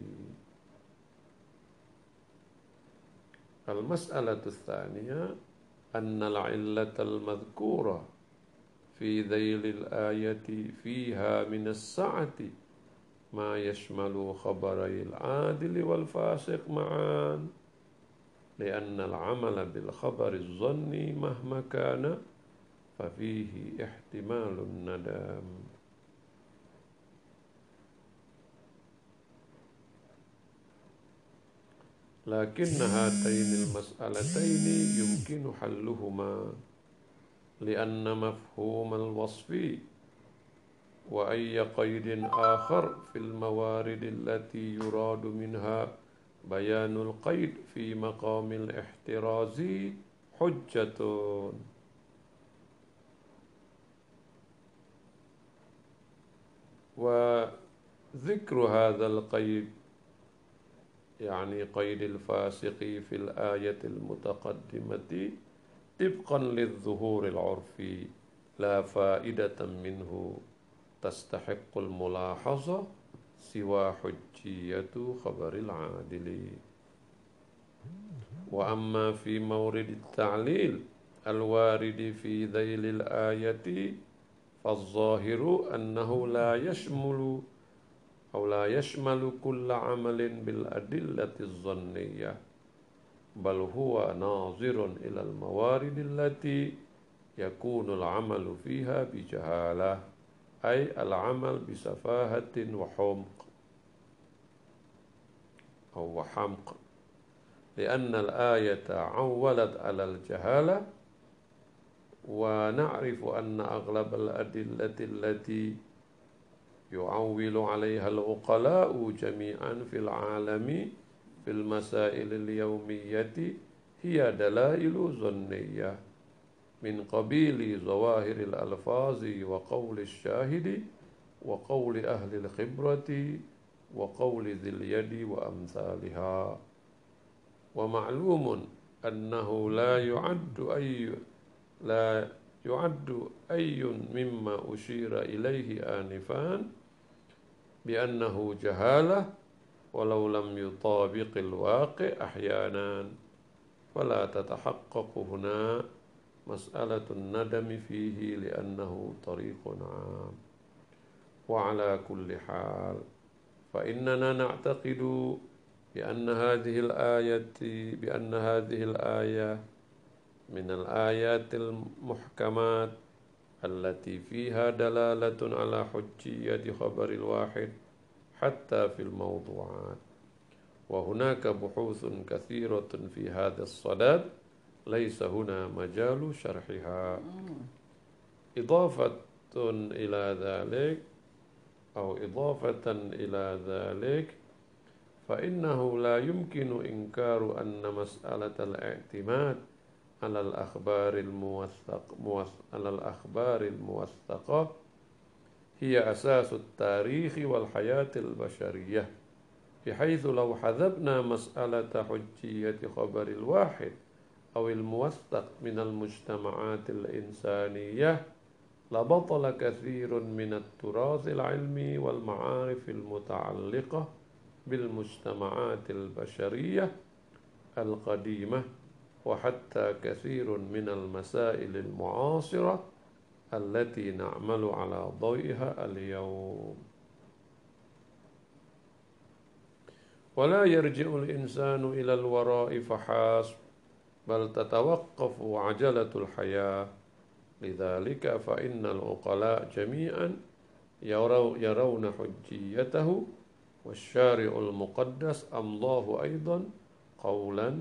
المسألة الثانية أن العلة المذكورة في ذيل الآية فيها من السعة ما يشمل خبري العادل والفاسق معا لأن العمل بالخبر الظني مهما كان ففيه احتمال الندم. لكن هاتين المسألتين يمكن حلهما لأن مفهوم الوصف وأي قيد آخر في الموارد التي يراد منها بيان القيد في مقام الاحتراز حجة. وذكر هذا القيد يعني قيد الفاسق في الآية المتقدمة طبقا للظهور العرفي لا فائدة منه تستحق الملاحظة سوى حجية خبر العادل. وأما في مورد التعليل الوارد في ذيل الآية فالظاهر أنه لا يشمل أو لا يشمل كل عمل بالأدلة الظنية بل هو ناظر إلى الموارد التي يكون العمل فيها بجهالة أي العمل بسفاهة وحمق أو حمق لأن الآية عولت على الجهالة ونعرف أن أغلب الأدلة التي يعول عليها العقلاء جميعا في العالم في المسائل اليومية هي دلائل ظنية من قبيل ظواهر الألفاظ وقول الشاهد وقول أهل الخبرة وقول ذي اليد وأمثالها. ومعلوم أنه لا يعد أي لا يعد أي مما أشير إليه آنفان بأنه جهالة ولو لم يطابق الواقع أحيانا. فلا تتحقق هنا مسألة الندم فيه لأنه طريق عام. وعلى كل حال فإننا نعتقد بأن هذه الآية بأن هذه الآية من الآيات المحكمات التي فيها دلالة على حجية خبر الواحد حتى في الموضوعات. وهناك بحوث كثيرة في هذا الصدد ليس هنا مجال شرحها. إضافة إلى ذلك أو إضافة إلى ذلك فإنه لا يمكن إنكار أن مسألة الاعتماد على الأخبار الموثق على الأخبار الموثقة. هي أساس التاريخ والحياة البشرية بحيث لو حذبنا مسألة حجية خبر الواحد أو الموثق من المجتمعات الإنسانية لبطل كثير من التراث العلمي والمعارف المتعلقة بالمجتمعات البشرية القديمة. وحتى كثير من المسائل المعاصرة التي نعمل على ضوئها اليوم. ولا يرجع الإنسان إلى الوراء فحسب بل تتوقف عجلة الحياة. لذلك فإن العقلاء جميعا يرون حجيته والشارع المقدس أمضاه أيضا قولا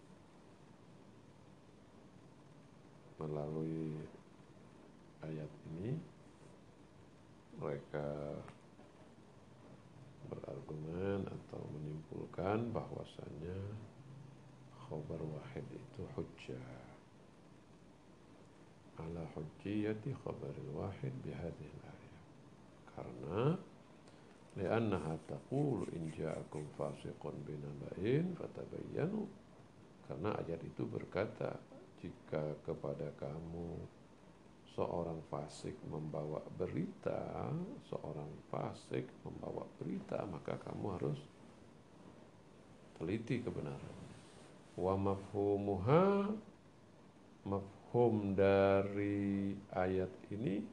melalui ayat ini mereka berargumen atau menyimpulkan bahwasanya khobar wahid itu hujjah. Ala hujjiyati khabaril wahid bihadhihi ayat. Karena li'annaha taqulu in ja'akum fasiqun binaba'in fatabayyanu. Karena ayat itu berkata jika kepada kamu seorang fasik membawa berita, seorang fasik membawa berita, maka kamu harus teliti kebenaran. Wa mafhumuha mafhum dari ayat ini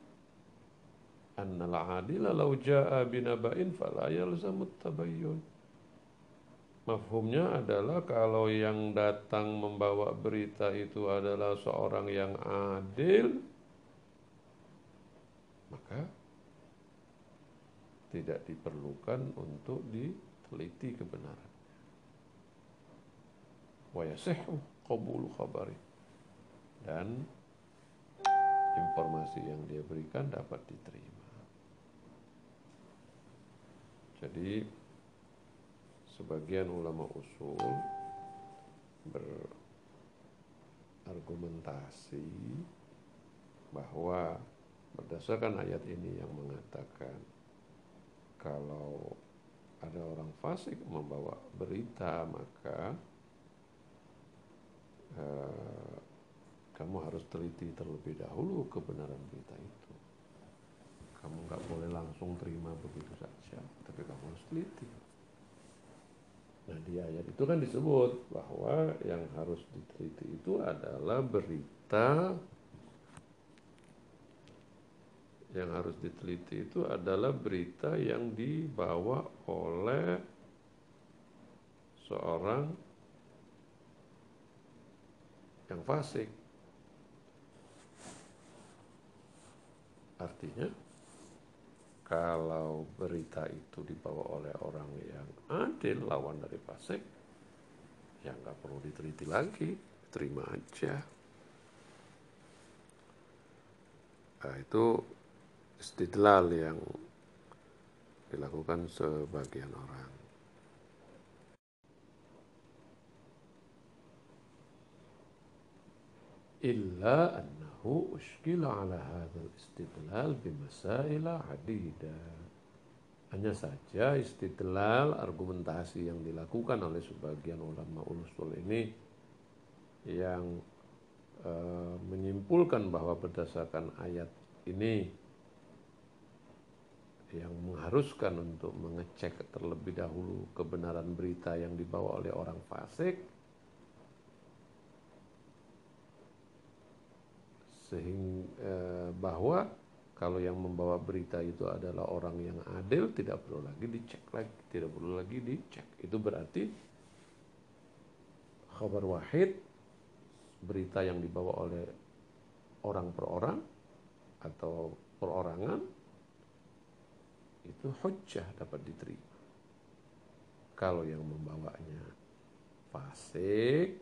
annal adila law jaa binaba'in fala yalzamut tabayyun. Mafhumnya adalah kalau yang datang membawa berita itu adalah seorang yang adil, maka tidak diperlukan untuk diteliti kebenaran. Khabari. Dan informasi yang dia berikan dapat diterima. Jadi sebagian ulama usul berargumentasi bahwa Berdasarkan ayat ini yang mengatakan kalau ada orang fasik membawa berita maka eh, kamu harus teliti terlebih dahulu kebenaran berita itu. Kamu nggak boleh langsung terima begitu saja, tapi kamu harus teliti. Nah di ayat itu kan disebut bahwa yang harus diteliti itu adalah berita yang harus diteliti itu adalah berita yang dibawa oleh seorang yang fasik. Artinya, kalau berita itu dibawa oleh orang yang adil, lawan dari fasik, ya nggak perlu diteliti lagi, terima aja. Nah, itu istidlal yang dilakukan sebagian orang. Illa annahu ushkila ala hadzal istidlal bimasaila adida. Hanya saja istidlal argumentasi yang dilakukan oleh sebagian ulama usul ini yang e, menyimpulkan bahwa berdasarkan ayat ini yang mengharuskan untuk mengecek terlebih dahulu kebenaran berita yang dibawa oleh orang fasik sehingga eh, bahwa kalau yang membawa berita itu adalah orang yang adil tidak perlu lagi dicek lagi tidak perlu lagi dicek itu berarti kabar wahid berita yang dibawa oleh orang per orang atau perorangan itu hujjah dapat diterima. Kalau yang membawanya fasik,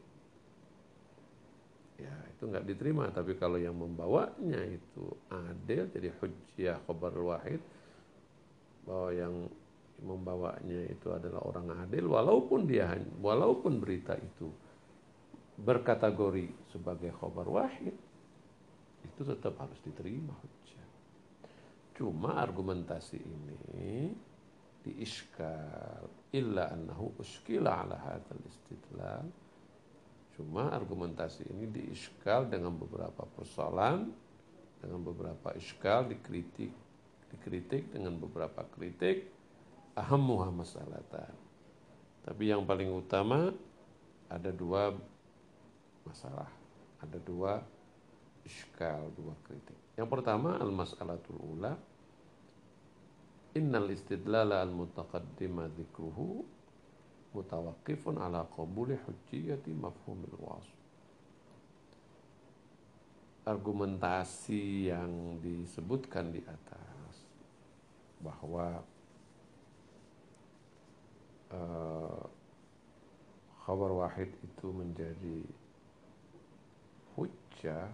ya itu nggak diterima. Tapi kalau yang membawanya itu adil, jadi hujjah khabar wahid, bahwa yang membawanya itu adalah orang adil, walaupun dia walaupun berita itu berkategori sebagai khabar wahid, itu tetap harus diterima hujjah. Cuma argumentasi ini diiskal illa annahu uskila ala hadzal istidlal. Cuma argumentasi ini diiskal dengan beberapa persoalan, dengan beberapa iskal dikritik, dikritik dengan beberapa kritik, ahammuha masalatan. Tapi yang paling utama ada dua masalah, ada dua iskal, dua kritik. Yang pertama al-mas'alatul ula innal istidlala al-mutaqaddima dzikruhu mutawaqqifun ala qabuli hujjiyati mafhumil wasf. Argumentasi yang disebutkan di atas bahwa uh, khabar wahid itu menjadi hujjah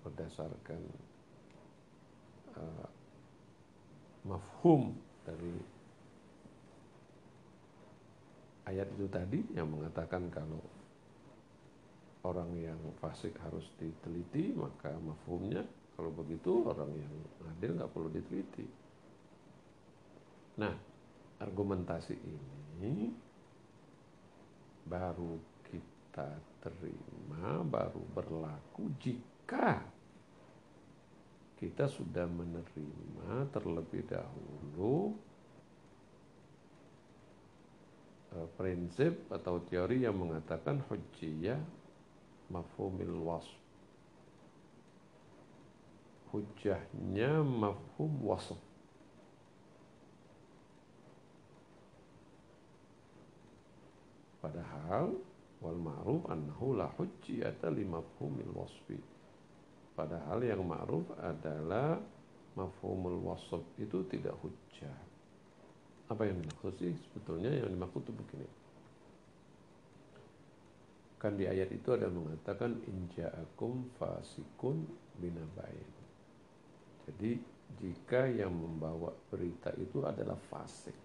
berdasarkan uh, mafhum dari ayat itu tadi yang mengatakan kalau orang yang fasik harus diteliti maka mafhumnya kalau begitu orang yang adil nggak perlu diteliti. Nah argumentasi ini baru kita terima baru berlaku jika kita sudah menerima terlebih dahulu eh, prinsip atau teori yang mengatakan hujjiyah mafhumil wasf. Hujahnya mafhum wasf. Padahal wal ma'ruf annahu la hujjiyata li mafhumil wasfi. Padahal yang ma'ruf adalah mafhumul wasf itu tidak hujjah apa yang dimaksud sih sebetulnya yang dimaksud itu begini Kan di ayat itu ada mengatakan inja'akum fasikun binabain. Jadi jika yang membawa berita itu adalah fasik.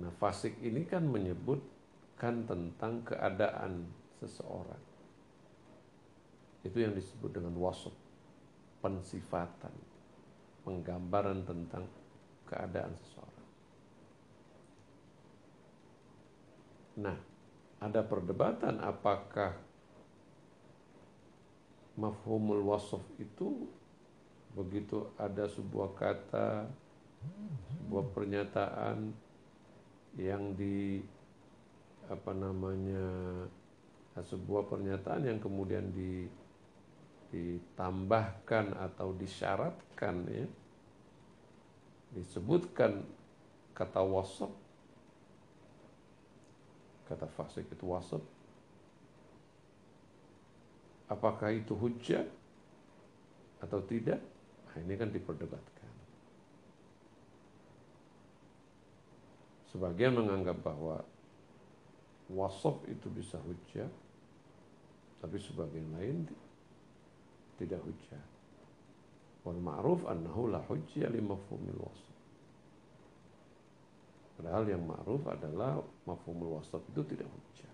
Nah fasik ini kan menyebutkan tentang keadaan seseorang. Itu yang disebut dengan wasop, pensifatan, penggambaran tentang keadaan seseorang. Nah, ada perdebatan apakah mafhumul wasf itu begitu ada sebuah kata sebuah pernyataan yang di apa namanya sebuah pernyataan yang kemudian di ditambahkan atau disyaratkan ya. Disebutkan kata wasf kata fasik itu wasab apakah itu hujah atau tidak? Nah, ini kan diperdebatkan. Sebagian menganggap bahwa wasaf itu bisa hujah tapi sebagian lain tidak hujah. Wal ma'ruf annahu la hujjah li mafhumil wasf Padahal yang ma'ruf adalah mafhumul wasat itu tidak hujah.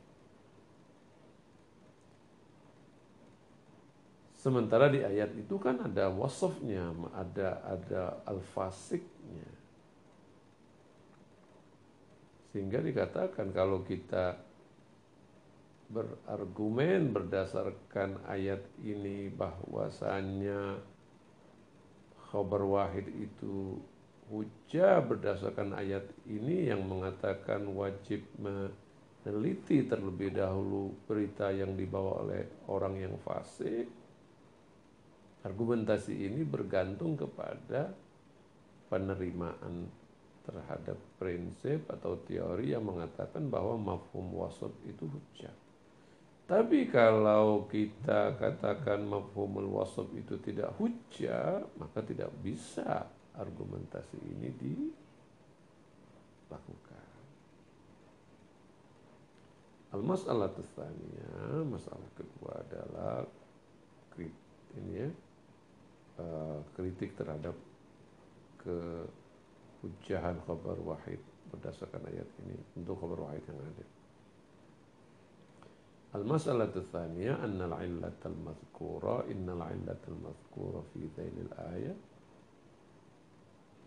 Sementara di ayat itu kan ada wasafnya, ada ada al-fasiknya. Sehingga dikatakan kalau kita berargumen berdasarkan ayat ini bahwasanya khabar wahid itu hujah berdasarkan ayat ini yang mengatakan wajib meneliti terlebih dahulu berita yang dibawa oleh orang yang fasik. Argumentasi ini bergantung kepada penerimaan terhadap prinsip atau teori yang mengatakan bahwa mafhum wasab itu hujah. Tapi kalau kita katakan mafhumul wasab itu tidak hujah, maka tidak bisa argumentasi ini dilakukan. Al-masalah tsaniyah, masalah kedua adalah krit, ini ya, uh, kritik terhadap kehujahan khabar wahid berdasarkan ayat ini untuk khabar wahid yang ada. Al-masalah tsaniyah annal illatal mazkura innal illatal mazkura fi dhailil ayat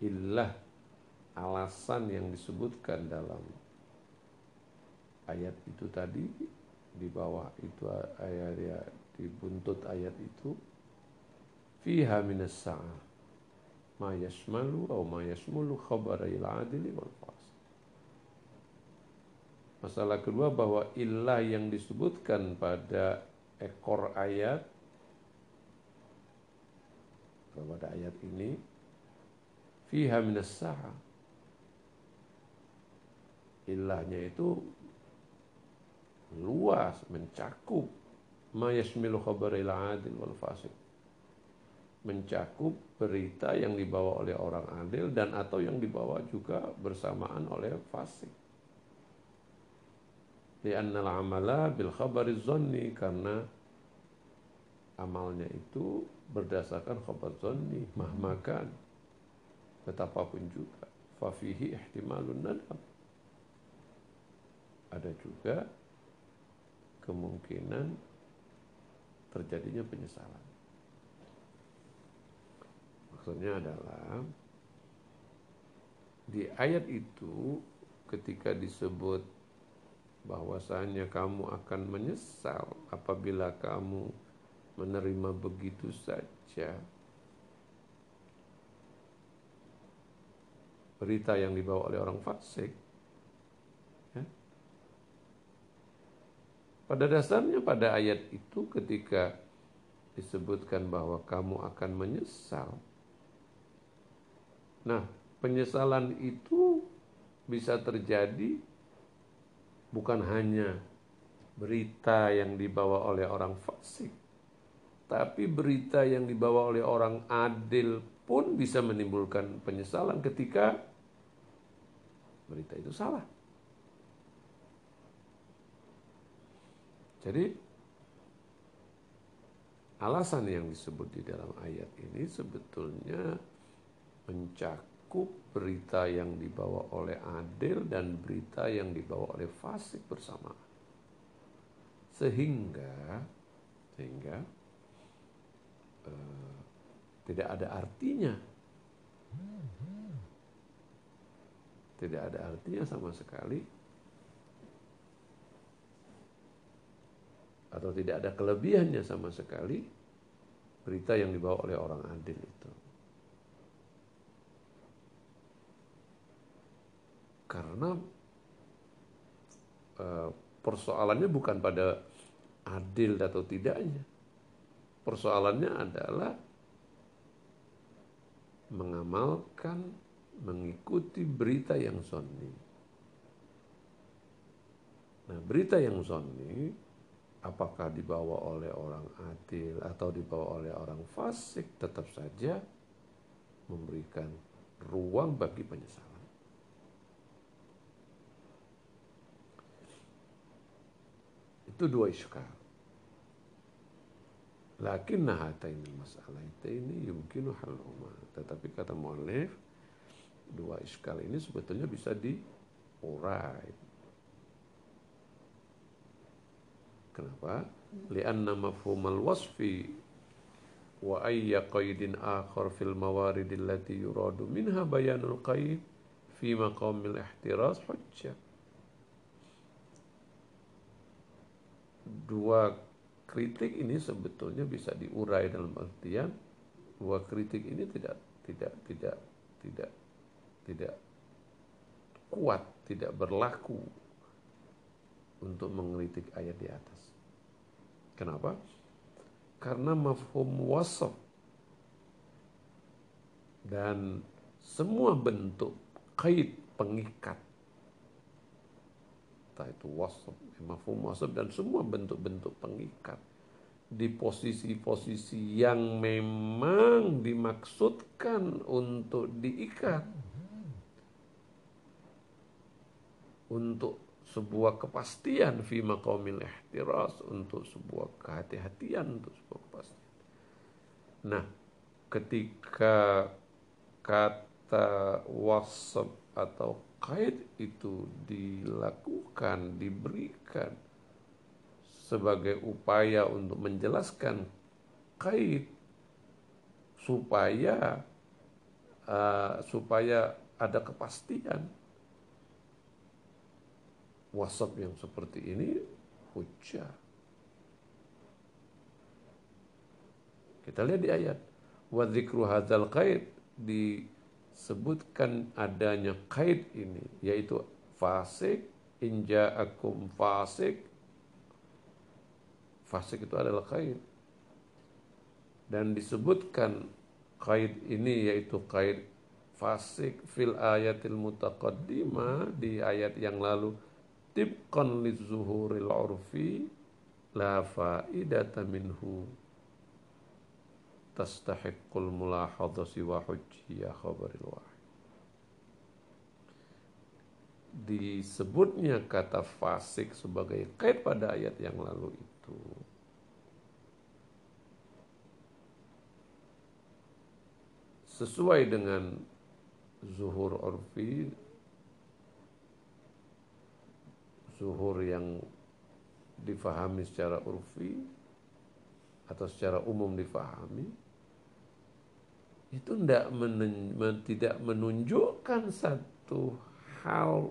illah alasan yang disebutkan dalam ayat itu tadi di bawah itu ayat ya di buntut ayat itu fiha minas sa'ah ma yashmalu atau ma yashmulu khabar il adili wal Masalah kedua bahwa ilah yang disebutkan pada ekor ayat pada ayat ini fiha minas sa'a. Ilahnya itu luas mencakup. Ma yashmilu khabaril adil wal fasik mencakup berita yang dibawa oleh orang adil dan atau yang dibawa juga bersamaan oleh fasik. Lianna al-amala bil khabari zanni karena amalnya itu berdasarkan khabar zanni mahmakan betapapun juga fafihi ihtimalun nadab ada juga kemungkinan terjadinya penyesalan. Maksudnya adalah di ayat itu ketika disebut bahwasanya kamu akan menyesal apabila kamu menerima begitu saja berita yang dibawa oleh orang fasik. Ya. Pada dasarnya pada ayat itu ketika disebutkan bahwa kamu akan menyesal. Nah, penyesalan itu bisa terjadi bukan hanya berita yang dibawa oleh orang fasik, tapi berita yang dibawa oleh orang adil pun bisa menimbulkan penyesalan ketika berita itu salah. Jadi alasan yang disebut di dalam ayat ini sebetulnya mencakup berita yang dibawa oleh adil dan berita yang dibawa oleh fasik bersama. Sehingga sehingga uh, tidak ada artinya. Tidak ada artinya sama sekali. Atau tidak ada kelebihannya sama sekali berita yang dibawa oleh orang adil itu. Karena uh, persoalannya bukan pada adil atau tidaknya. Persoalannya adalah mengamalkan, mengikuti berita yang sonni. Nah, berita yang sonni apakah dibawa oleh orang adil atau dibawa oleh orang fasik tetap saja memberikan ruang bagi penyesalan. Itu dua iskal. Lakin ini masalah itu ini umar. Tetapi kata mu'alif, dua iskal ini sebetulnya bisa diurai. Kenapa? Lianna mafhumal wasfi wa ayya qaidin akhar fil mawarid allati yuradu minha bayanul qaid fi maqamil ihtiras hujjah. Dua kritik ini sebetulnya bisa diurai dalam artian bahwa kritik ini tidak tidak tidak tidak tidak kuat, tidak berlaku untuk mengkritik ayat di atas. Kenapa? Karena mafhum wasaf dan semua bentuk kait pengikat entah itu wasab, mafhum wasab dan semua bentuk-bentuk pengikat di posisi-posisi yang memang dimaksudkan untuk diikat untuk sebuah kepastian fi maqamil ihtiras untuk sebuah kehati-hatian untuk sebuah kepastian. Nah, ketika kata wasab atau kait itu dilakukan, diberikan sebagai upaya untuk menjelaskan kait supaya uh, supaya ada kepastian wasap yang seperti ini hujah. Kita lihat di ayat. Wa dzikru hadzal qaid di sebutkan adanya kait ini yaitu fasik inja'akum fasik. Fasik itu adalah kait. Dan disebutkan kait ini yaitu kait fasik fil ayatil mutaqaddimah di ayat yang lalu tibqan lizuhuril urfi la faidata minhu tastahiqqul mulahadhasi wa hujjiyah khabaril wahid. Disebutnya kata fasik sebagai kait pada ayat yang lalu itu sesuai dengan zuhur urfi zuhur yang difahami secara urfi atau secara umum difahami itu tidak, tidak menunjukkan satu hal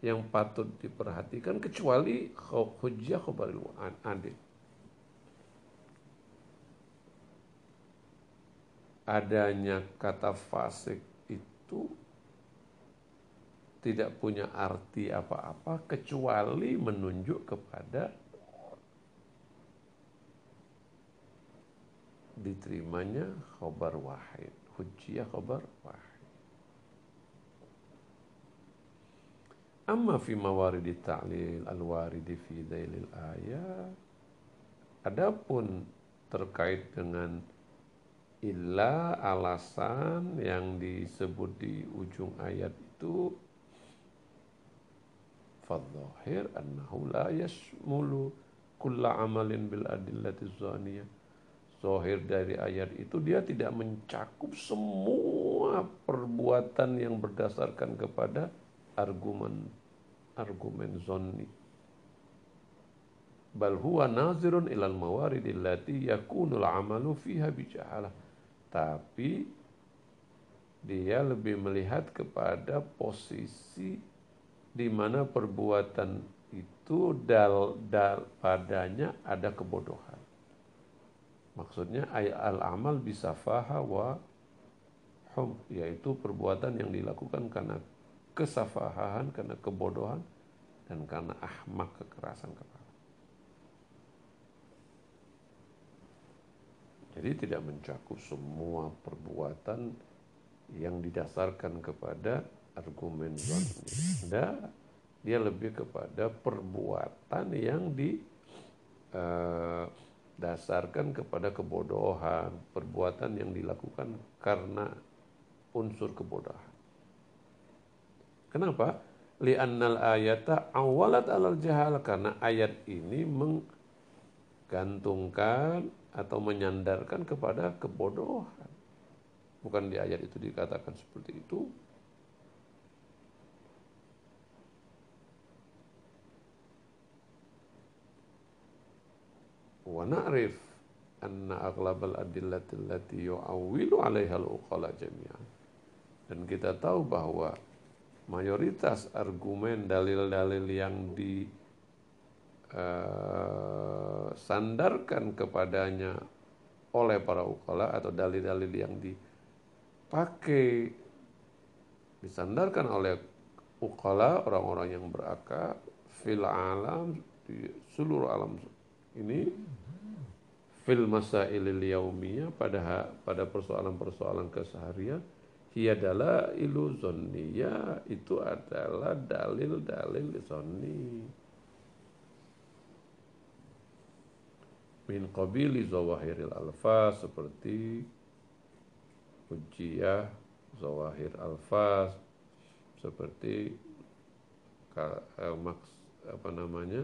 yang patut diperhatikan kecuali hujjah khabaril adil. Adanya kata fasik itu tidak punya arti apa-apa kecuali menunjuk kepada diterimanya khabar wahid, hujjah khabar wahid. Amma fi mawaridi ta'lil al-waridi fi dailil ayat. Adapun terkait dengan ilah alasan yang disebut di ujung ayat itu fadzahir annahu la yashmulu kulla amalin bil adillati zaniyah. Zohir dari ayat itu dia tidak mencakup semua perbuatan yang berdasarkan kepada argumen argumen zonni bal huwa nazirun ilal mawaridil lati yakunul amalu fiha bijahalah tapi dia lebih melihat kepada posisi di mana perbuatan itu dal, dal padanya ada kebodohan. Maksudnya al amal bisa faha wa hum yaitu perbuatan yang dilakukan karena kesafahahan, karena kebodohan, dan karena ahmak kekerasan kepala. Jadi tidak mencakup semua perbuatan yang didasarkan kepada argumen zanni. dia lebih kepada perbuatan yang didasarkan eh, kepada kebodohan, perbuatan yang dilakukan karena unsur kebodohan. Kenapa? Li'annal ayata awalat alal jahal. Karena ayat ini menggantungkan atau menyandarkan kepada kebodohan. Bukan di ayat itu dikatakan seperti itu. Wa na'rif anna aghlabal adillati allati yu'awwilu 'alaiha jami'an. Dan kita tahu bahwa mayoritas argumen dalil-dalil yang disandarkan eh, kepadanya oleh para ukala atau dalil-dalil yang dipakai disandarkan oleh ukala orang-orang yang berakal fil alam di seluruh alam ini fil masailil yaumiyah pada pada persoalan-persoalan keseharian Hiya ilu zonniya itu adalah dalil-dalil zonni. Min qabili zawahiril alfaz seperti ujiyah zawahir alfaz seperti eh, maks apa namanya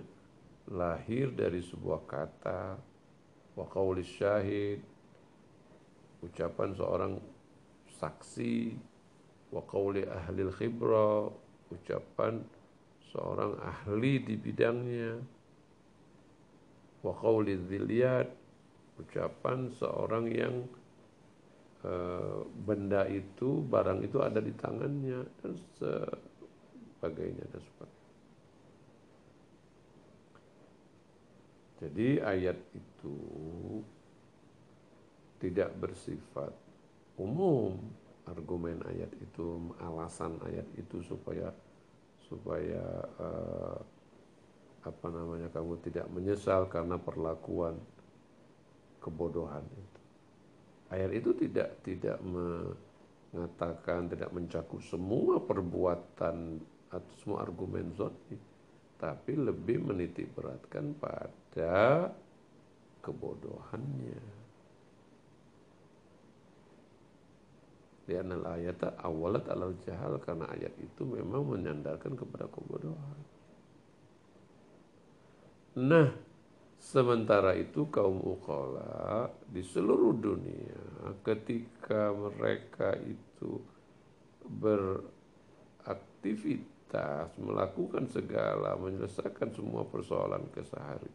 lahir dari sebuah kata wa syahid. Ucapan seorang saksi. Wa qawli ahli khibra. Ucapan seorang ahli di bidangnya. Wa qawli ucapan seorang yang e, benda itu barang itu ada di tangannya dan sebagainya dan sebagainya jadi ayat itu tidak bersifat umum argumen ayat itu, alasan ayat itu supaya supaya uh, apa namanya kamu tidak menyesal karena perlakuan kebodohan itu. Ayat itu tidak tidak mengatakan tidak mencakup semua perbuatan atau semua argumen zoni, tapi lebih menitik beratkan pada kebodohannya. Lianal ayat awalat alal jahal karena ayat itu memang menyandarkan kepada kebodohan. Nah, sementara itu kaum ukala di seluruh dunia ketika mereka itu beraktivitas, melakukan segala, menyelesaikan semua persoalan kesehari.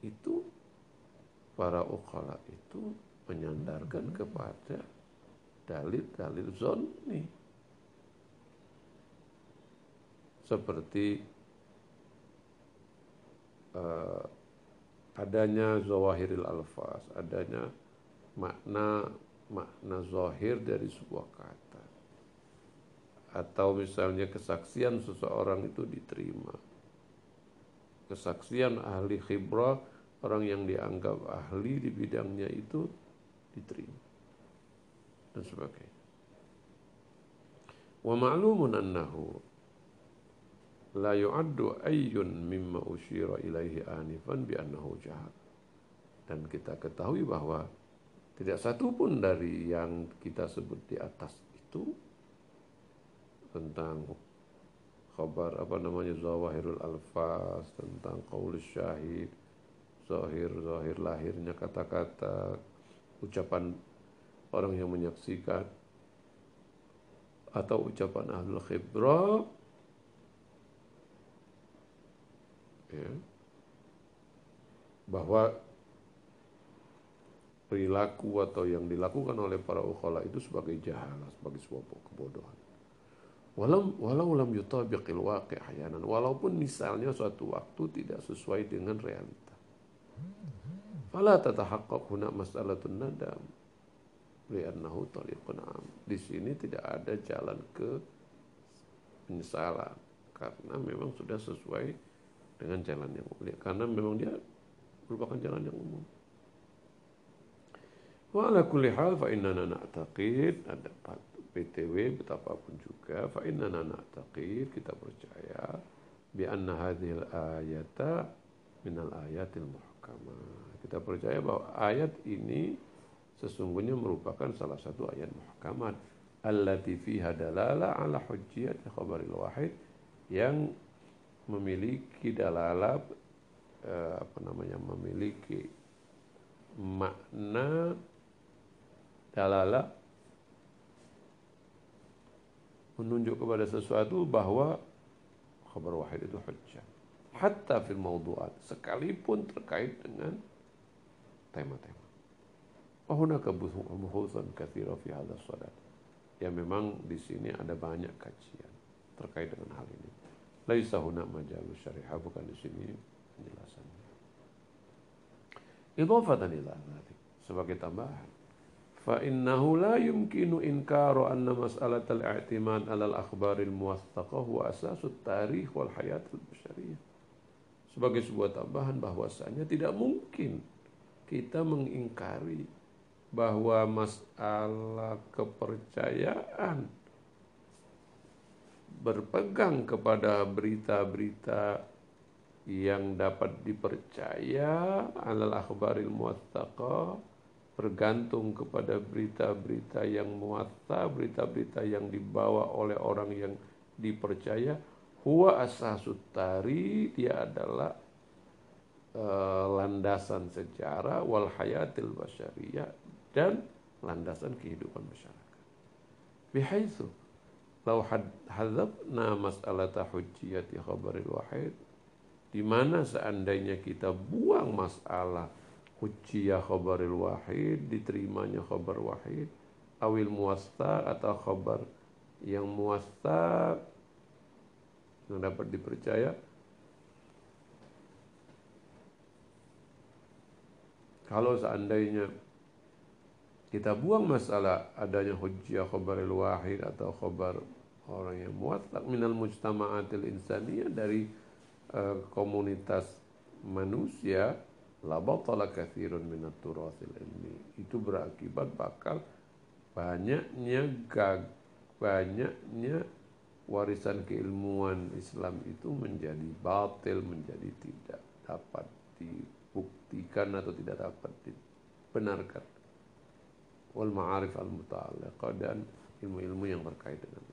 Itu para ukhala itu menyandarkan kepada dalil-dalil zonni. Seperti uh, adanya zawahiril alfaz, adanya makna makna zahir dari sebuah kata. Atau misalnya kesaksian seseorang itu diterima. Kesaksian ahli khibrah, orang yang dianggap ahli di bidangnya itu diterima. Dan sebagainya. Wa ma'lumun annahu la yu'addu ayyun mimma usyira ilaihi anifan bi annahu jahat. Dan kita ketahui bahwa tidak satu pun dari yang kita sebut di atas itu tentang khabar apa namanya zawahirul alfaz tentang qaul syahid zahir zahir lahirnya kata-kata ucapan orang yang menyaksikan atau ucapan ahlul khibrah ya, bahwa perilaku atau yang dilakukan oleh para ukhala itu sebagai jahalah, sebagai sebuah kebodohan. Walau walau lam yutabiqil waqi' ahyanan, walaupun misalnya suatu waktu tidak sesuai dengan realita. Fala tatahaqqaq huna mas'alatun nadam li'annahu tariqun am. Di sini tidak ada jalan ke penyesalan karena memang sudah sesuai dengan jalan yang mulia karena memang dia merupakan jalan yang umum. Wa ala kulli hal fa innana na'taqid ada PTW betapapun juga fa innana na'taqid kita percaya bi anna hadhil ayata minal ayatil muhkamah. Kita percaya bahwa ayat ini sesungguhnya merupakan salah satu ayat muhkamat allati fiha dalala ala hujjiyat khabaril wahid yang memiliki dalalah eh, apa namanya memiliki makna dalalah menunjuk kepada sesuatu bahwa khabar wahid itu hujjah hatta fil mawdu'at sekalipun terkait dengan tema-tema wa hunaka buhusan katsira fi hadha sadat ya memang di sini ada banyak kajian terkait dengan hal ini Laisa huna majalus syariah bukan di sini penjelasannya. Idhafatan ila sebagai tambahan. Fa innahu la yumkinu inkaru anna mas'alat al-i'timad 'ala al-akhbar al-muwaththaqah wa asas tarikh wal hayat al-bashariyah. Sebagai sebuah tambahan bahwasanya tidak mungkin kita mengingkari bahwa masalah kepercayaan berpegang kepada berita-berita yang dapat dipercaya alal akhbaril muwattaqa bergantung kepada berita-berita yang muwatta berita-berita yang dibawa oleh orang yang dipercaya. Huwa asasut tari dia adalah uh, landasan sejarah wal hayatil basyariyah dan landasan kehidupan masyarakat. Bihaitsu lau hadzabna mas'alata hujjiyati khabaril wahid di mana seandainya kita buang masalah hujjiyah khabaril wahid diterimanya khabar wahid. Awil muwasta atau khabar yang muwasta yang dapat dipercaya. Kalau seandainya kita buang masalah adanya hujjah khabaril wahid atau khabar orang yang muatlak minal mujtama'atil insaniyah dari uh, komunitas manusia la batala kathirun minat turathil ilmi. Itu berakibat bakal banyaknya gag banyaknya warisan keilmuan Islam itu menjadi batil menjadi tidak dapat dibuktikan atau tidak dapat dibenarkan. Wal ma'arif al muta'alliqah dan ilmu-ilmu yang terkait dengan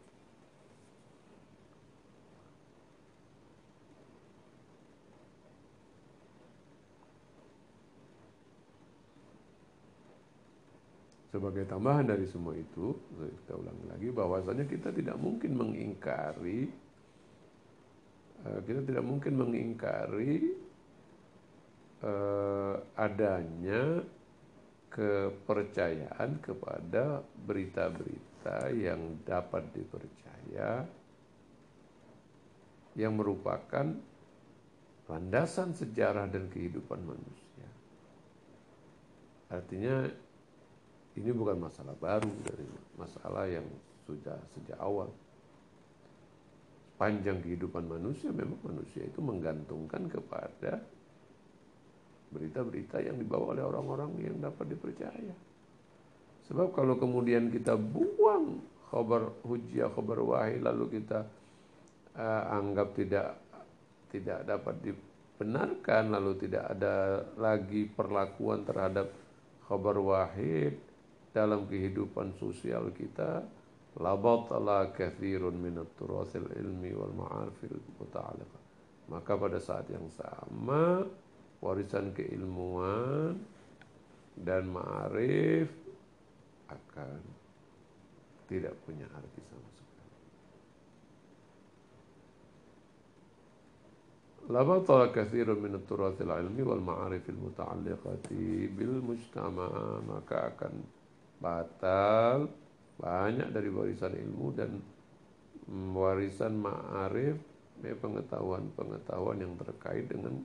Sebagai tambahan dari semua itu, kita ulangi lagi bahwasanya kita tidak mungkin mengingkari eh, kita tidak mungkin mengingkari eh, adanya kepercayaan kepada berita-berita yang dapat dipercaya yang merupakan landasan sejarah dan kehidupan manusia. Artinya ini bukan masalah baru dari masalah yang sudah sejak awal. Panjang kehidupan manusia memang manusia itu menggantungkan kepada berita-berita yang dibawa oleh orang-orang yang dapat dipercaya. Sebab kalau kemudian kita buang khabar hujjah, khabar wahai lalu kita uh, anggap tidak tidak dapat dibenarkan lalu tidak ada lagi perlakuan terhadap khabar wahid dalam kehidupan sosial kita la batala kathirun min turasil ilmi wal ma'arifil muta'alliqah maka pada saat yang sama warisan keilmuan dan ma'arif akan tidak punya arti sama sekali. La batala kathirun min turathil ilmi wal ma'arifil muta'alliqati bil mujtama' maka akan batal banyak dari warisan ilmu dan warisan ma'arif pengetahuan-pengetahuan yang terkait dengan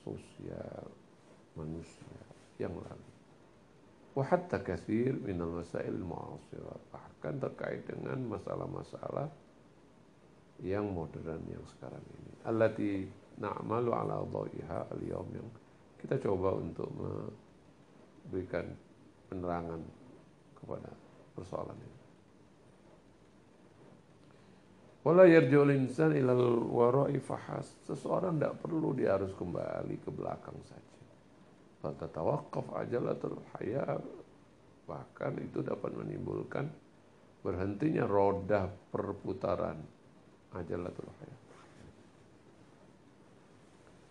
sosial manusia yang lalu. Wahatta kathir minal masail. Bahkan terkait dengan masalah-masalah yang modern yang sekarang ini. Allati na'malu ala dha'iha al-yawm yang kita coba untuk memberikan penerangan kepada persoalan ini. Wala yarji'ul insan ilal wara'i fahas. Seseorang tidak perlu dia harus kembali ke belakang saja. Fatatawakaf ajalatul haya. Bahkan itu dapat menimbulkan berhentinya roda perputaran ajalatul haya.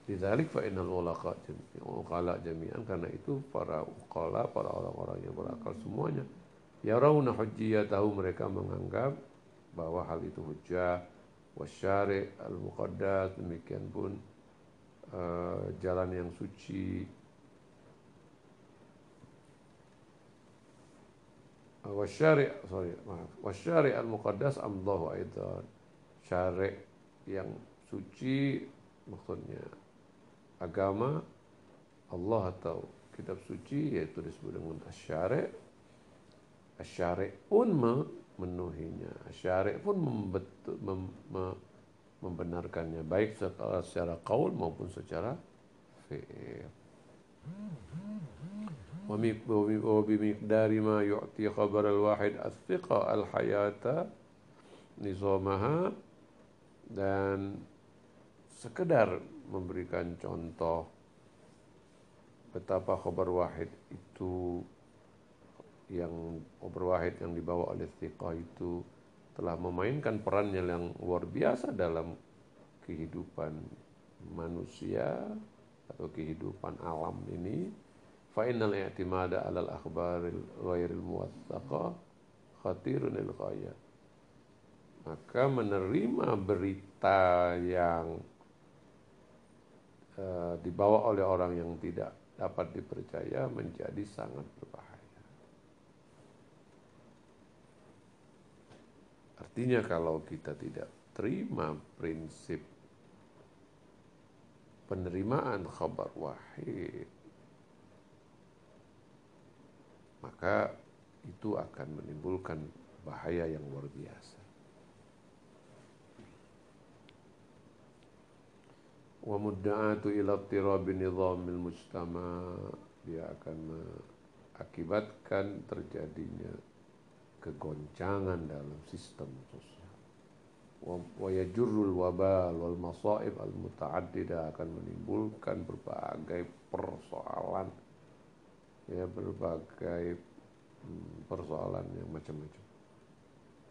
Lidzalik fa innal ulaqa uqala jami'an karena itu para uqala, para orang-orang yang berakal semuanya ya rauna hujjiyatahu mereka menganggap bahwa hal itu hujah wasyari al-muqaddas demikian pun uh, jalan yang suci. Wasyari sorry maaf. Wasyari al-muqaddas amdahu aidan. Syari yang suci maksudnya agama Allah atau kitab suci yaitu disebut dengan asyari asyari pun memenuhinya. Syari' pun membetul, mem, mem, membenarkannya baik secara, secara kaul maupun secara fi'il. وبمقدار ما يعطي خبر الواحد الثقة الحياة نظامها dan sekedar memberikan contoh betapa khabar wahid itu yang Ober Wahid yang dibawa oleh Thiqah itu telah memainkan perannya yang luar biasa dalam kehidupan manusia atau kehidupan alam ini. Fa innal i'timada 'alal akhbaril ghairil muwaththaqa khatirun lil maka menerima berita yang uh, dibawa oleh orang yang tidak dapat dipercaya menjadi sangat berbahaya Artinya kalau kita tidak terima prinsip penerimaan khabar wahid, maka itu akan menimbulkan bahaya yang luar biasa. Wa mudda'atu ila tirabi nizamil mujtama dia akan mengakibatkan terjadinya kegoncangan dalam sistem sosial. Wa yajurrul wabal wal masaib al muta'addida akan menimbulkan berbagai persoalan ya berbagai hmm, persoalan yang macam-macam.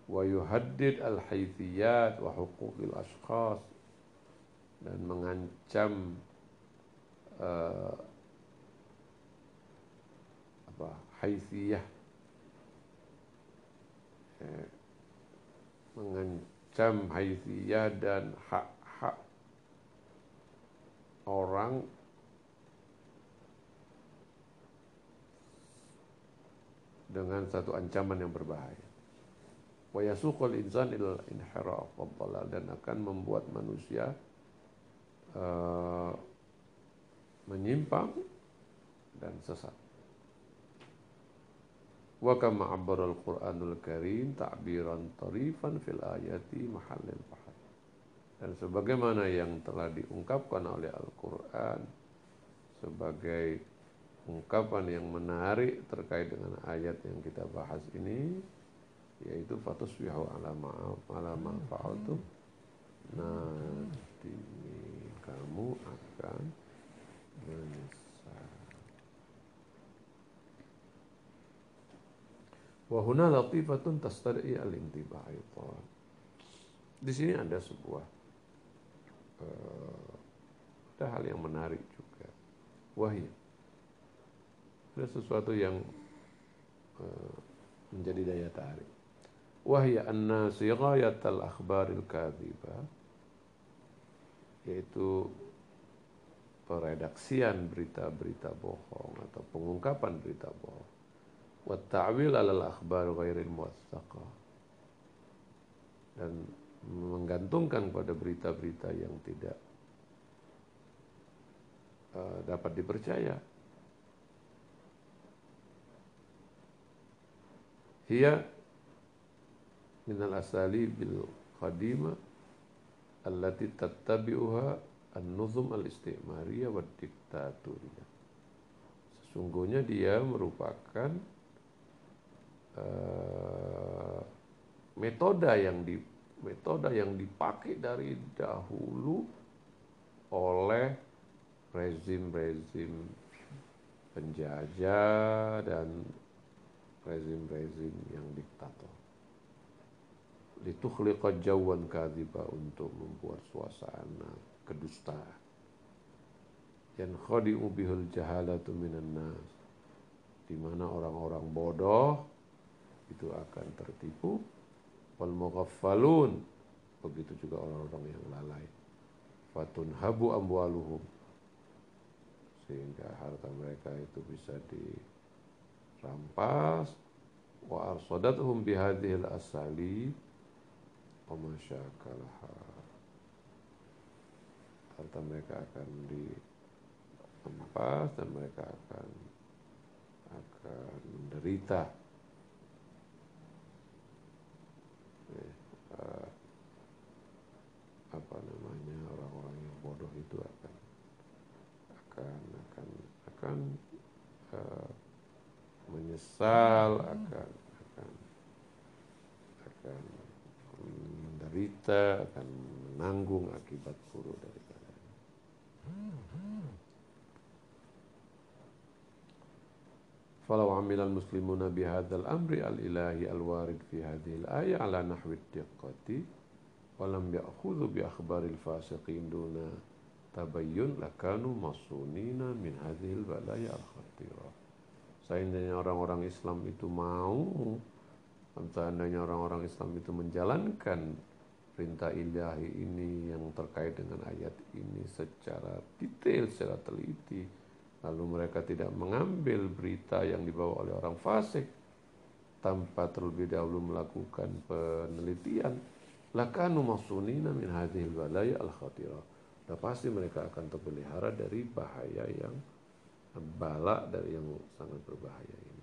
Wa yuhaddid al haythiyat wa huquqil ashkhas dan mengancam uh, apa haithiyah Eh, mengancam haiziyah dan hak-hak orang dengan satu ancaman yang berbahaya. Wa yasuqul insan ilal inhiraf dan akan membuat manusia eh, menyimpang dan sesat. Wa kama al Qur'anul Karim ta'biran tarifan fil ayati mahallil bahar. Dan sebagaimana yang telah diungkapkan oleh Al-Qur'an sebagai ungkapan yang menarik terkait dengan ayat yang kita bahas ini yaitu fatusbihu ala ma'af ala ma'fa'altu nanti kamu akan menyesal wa huna latifatun tastad'i al-intibah di sini ada sebuah uh, ada hal yang menarik juga. Wahyu. Ada sesuatu yang uh, menjadi daya tarik. Wahya anna sighayatal akhbaril kadhibah yaitu peredaksian berita-berita bohong atau pengungkapan berita bohong wa ta'wil alal akhbar ghairil muwaththaqah dan menggantungkan pada berita-berita yang tidak uh, dapat dipercaya hiya minal asali bil qadima allati tattabi'uha an-nuzum al-istimariyah wa diktaturiyah. Sesungguhnya dia merupakan uh, metode yang di metode yang dipakai dari dahulu oleh rezim-rezim penjajah dan rezim-rezim yang diktator. Litukhliqa jawan kadhiba untuk membuat suasana kedustaan. Yang khadi'u bihul jahalatu minan nas di mana orang-orang bodoh itu akan tertipu. Wal mughaffalun begitu juga orang-orang yang lalai. Fatun habu amwaluhum sehingga harta mereka itu bisa dirampas. Wa arsadatuhum bihadhil asali Pemasyakalaha Harta mereka akan diempas dan mereka akan akan menderita. Uh, apa namanya orang-orang yang bodoh itu akan akan akan akan uh, menyesal akan akan akan menderita, akan menanggung akibat buruk Falau amilal muslimuna bihadzal amri al-ilahi al-warid fi hadhil ayah ala nahwi diqqati walam ya'khudhu bi akhbaril fasiqin duna tabayyun lakanu masunina min hadhil balaya al-khatira. Seandainya orang-orang Islam itu mau Seandainya orang-orang Islam itu menjalankan perintah ilahi ini yang terkait dengan ayat ini secara detail, secara teliti, lalu mereka tidak mengambil berita yang dibawa oleh orang fasik tanpa terlebih dahulu melakukan penelitian, lakanu masunina min hadhil balaya al khatirah. Dan pasti mereka akan terpelihara dari bahaya yang balak dari yang sangat berbahaya ini.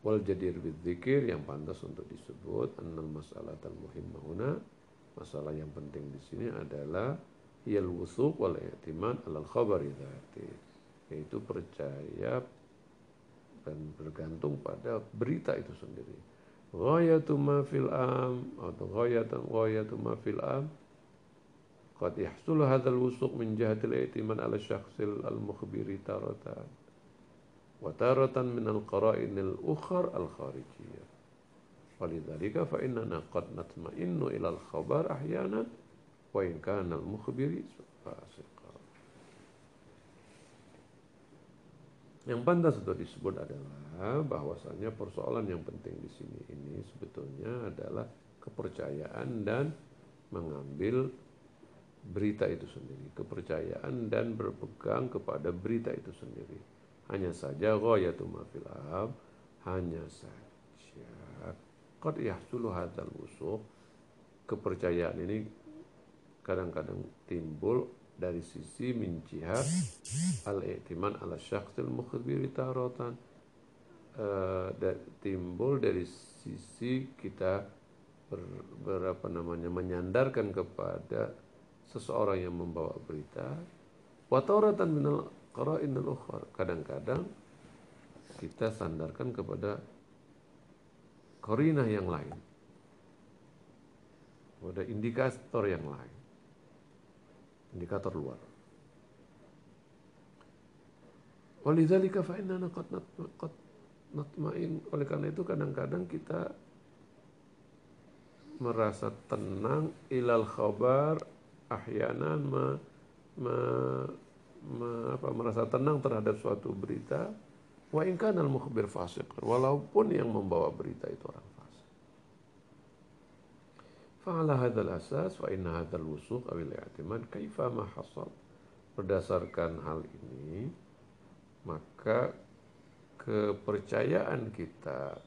wal jadir bidzikir yang pantas untuk disebut annal masalah tal muhimmah Masalah yang penting di sini adalah yal wusuk wal i'timad alal khabari dzati yaitu percaya dan bergantung pada berita itu sendiri. Ghayatu ma fil am atau ghayatu ghayatu ma fil am qad yahsul hadzal wusuq min jihatil i'timad ala syakhsil al mukhbiri taratan wa taratan min al qara'in al ukhra al kharijiyah Walidhalika fa qad natma'innu ilal khabar ahyanan wa in al-mukhbiri. Yang pantas untuk disebut adalah bahwasannya persoalan yang penting di sini ini sebetulnya adalah kepercayaan dan mengambil berita itu sendiri, kepercayaan dan berpegang kepada berita itu sendiri. Hanya saja ghayatu hanya saja qad yahsulu hadzal wusuq kepercayaan ini kadang-kadang timbul dari sisi mincihat al-i'timan ala syakhsil mukhbiri taratan uh, timbul dari sisi kita ber, berapa namanya menyandarkan kepada seseorang yang membawa berita wataratan minal qara'inul ukhar kadang-kadang kita sandarkan kepada korinah yang lain. Kepada indikator yang lain. Indikator luar. Walidzalika fa innana qad natma'in. Oleh karena itu kadang-kadang kita merasa tenang ilal khabar ahyanan me, me, me, apa, merasa tenang terhadap suatu berita wa in al-mukhbir fasiq walaupun yang membawa berita itu orang fasik. Fa'ala hadzal asas wa inna hadzal wusuq aw al-i'timad kaifa berdasarkan hal ini maka kepercayaan kita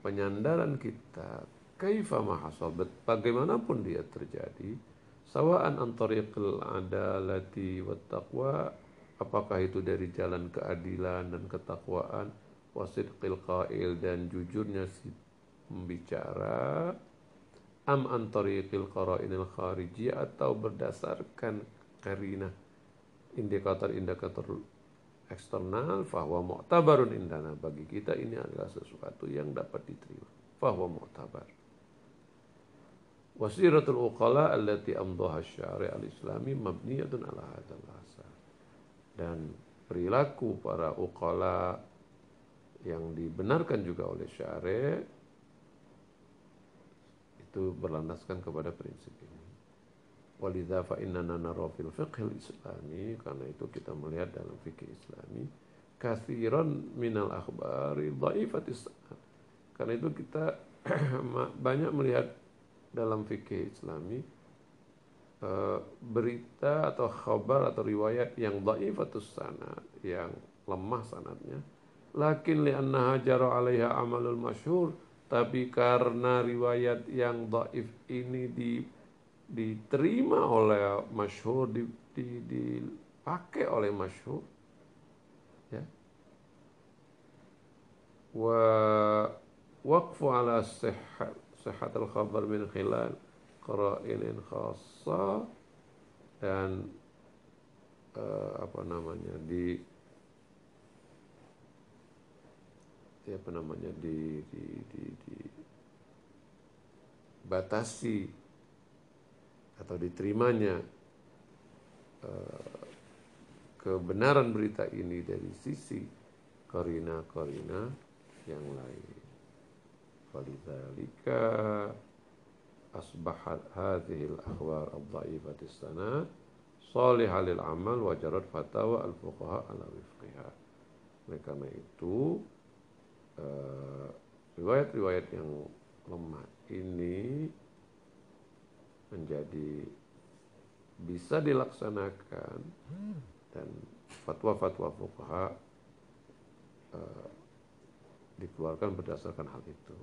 penyandaran kita kaifa ma hasal? Bagaimanapun dia terjadi sawaan antariqil adalati wat taqwa apakah itu dari jalan keadilan dan ketakwaan? Wasidqil qail dan jujurnya si pembicara? Am antariqil qara'inil khariji atau berdasarkan karina indikator-indikator eksternal bahwa mu'tabarun indana. Bagi kita ini adalah sesuatu yang dapat diterima. Bahwa mu'tabar. Wasiratul uqala allati amdaha syari' al-islami mabniyatun ala hadzal. Dan perilaku para uqala yang dibenarkan juga oleh syari' itu berlandaskan kepada prinsip ini. Walidha fa nara fil islami karena itu kita melihat dalam fikih islami kathiran minal akhbari dhaifatis Karena itu kita [clears throat] banyak melihat dalam fikih Islami uh, berita atau khabar atau riwayat yang dhaifatus sanad yang lemah sanadnya. Lakin li'annaha jara 'alaiha amalul masyhur tapi karena riwayat yang dhaif ini di diterima oleh masyhur di, di, dipakai oleh masyhur ya. Wa waqfu ala sihhat sehat al-khabar min khilal qara'inin khassa dan uh, apa namanya di di apa namanya di di di, di batasi atau diterimanya uh, kebenaran berita ini dari sisi korina-korina yang lain asbahat hadhil akhwar ad-dha'ifat sanad salihah lil amal wa jarat fatawa al fuqaha ala wifqiha. Oleh karena itu eh, riwayat-riwayat yang lemah ini menjadi bisa dilaksanakan dan fatwa-fatwa fuqaha uh, dikeluarkan berdasarkan hal itu.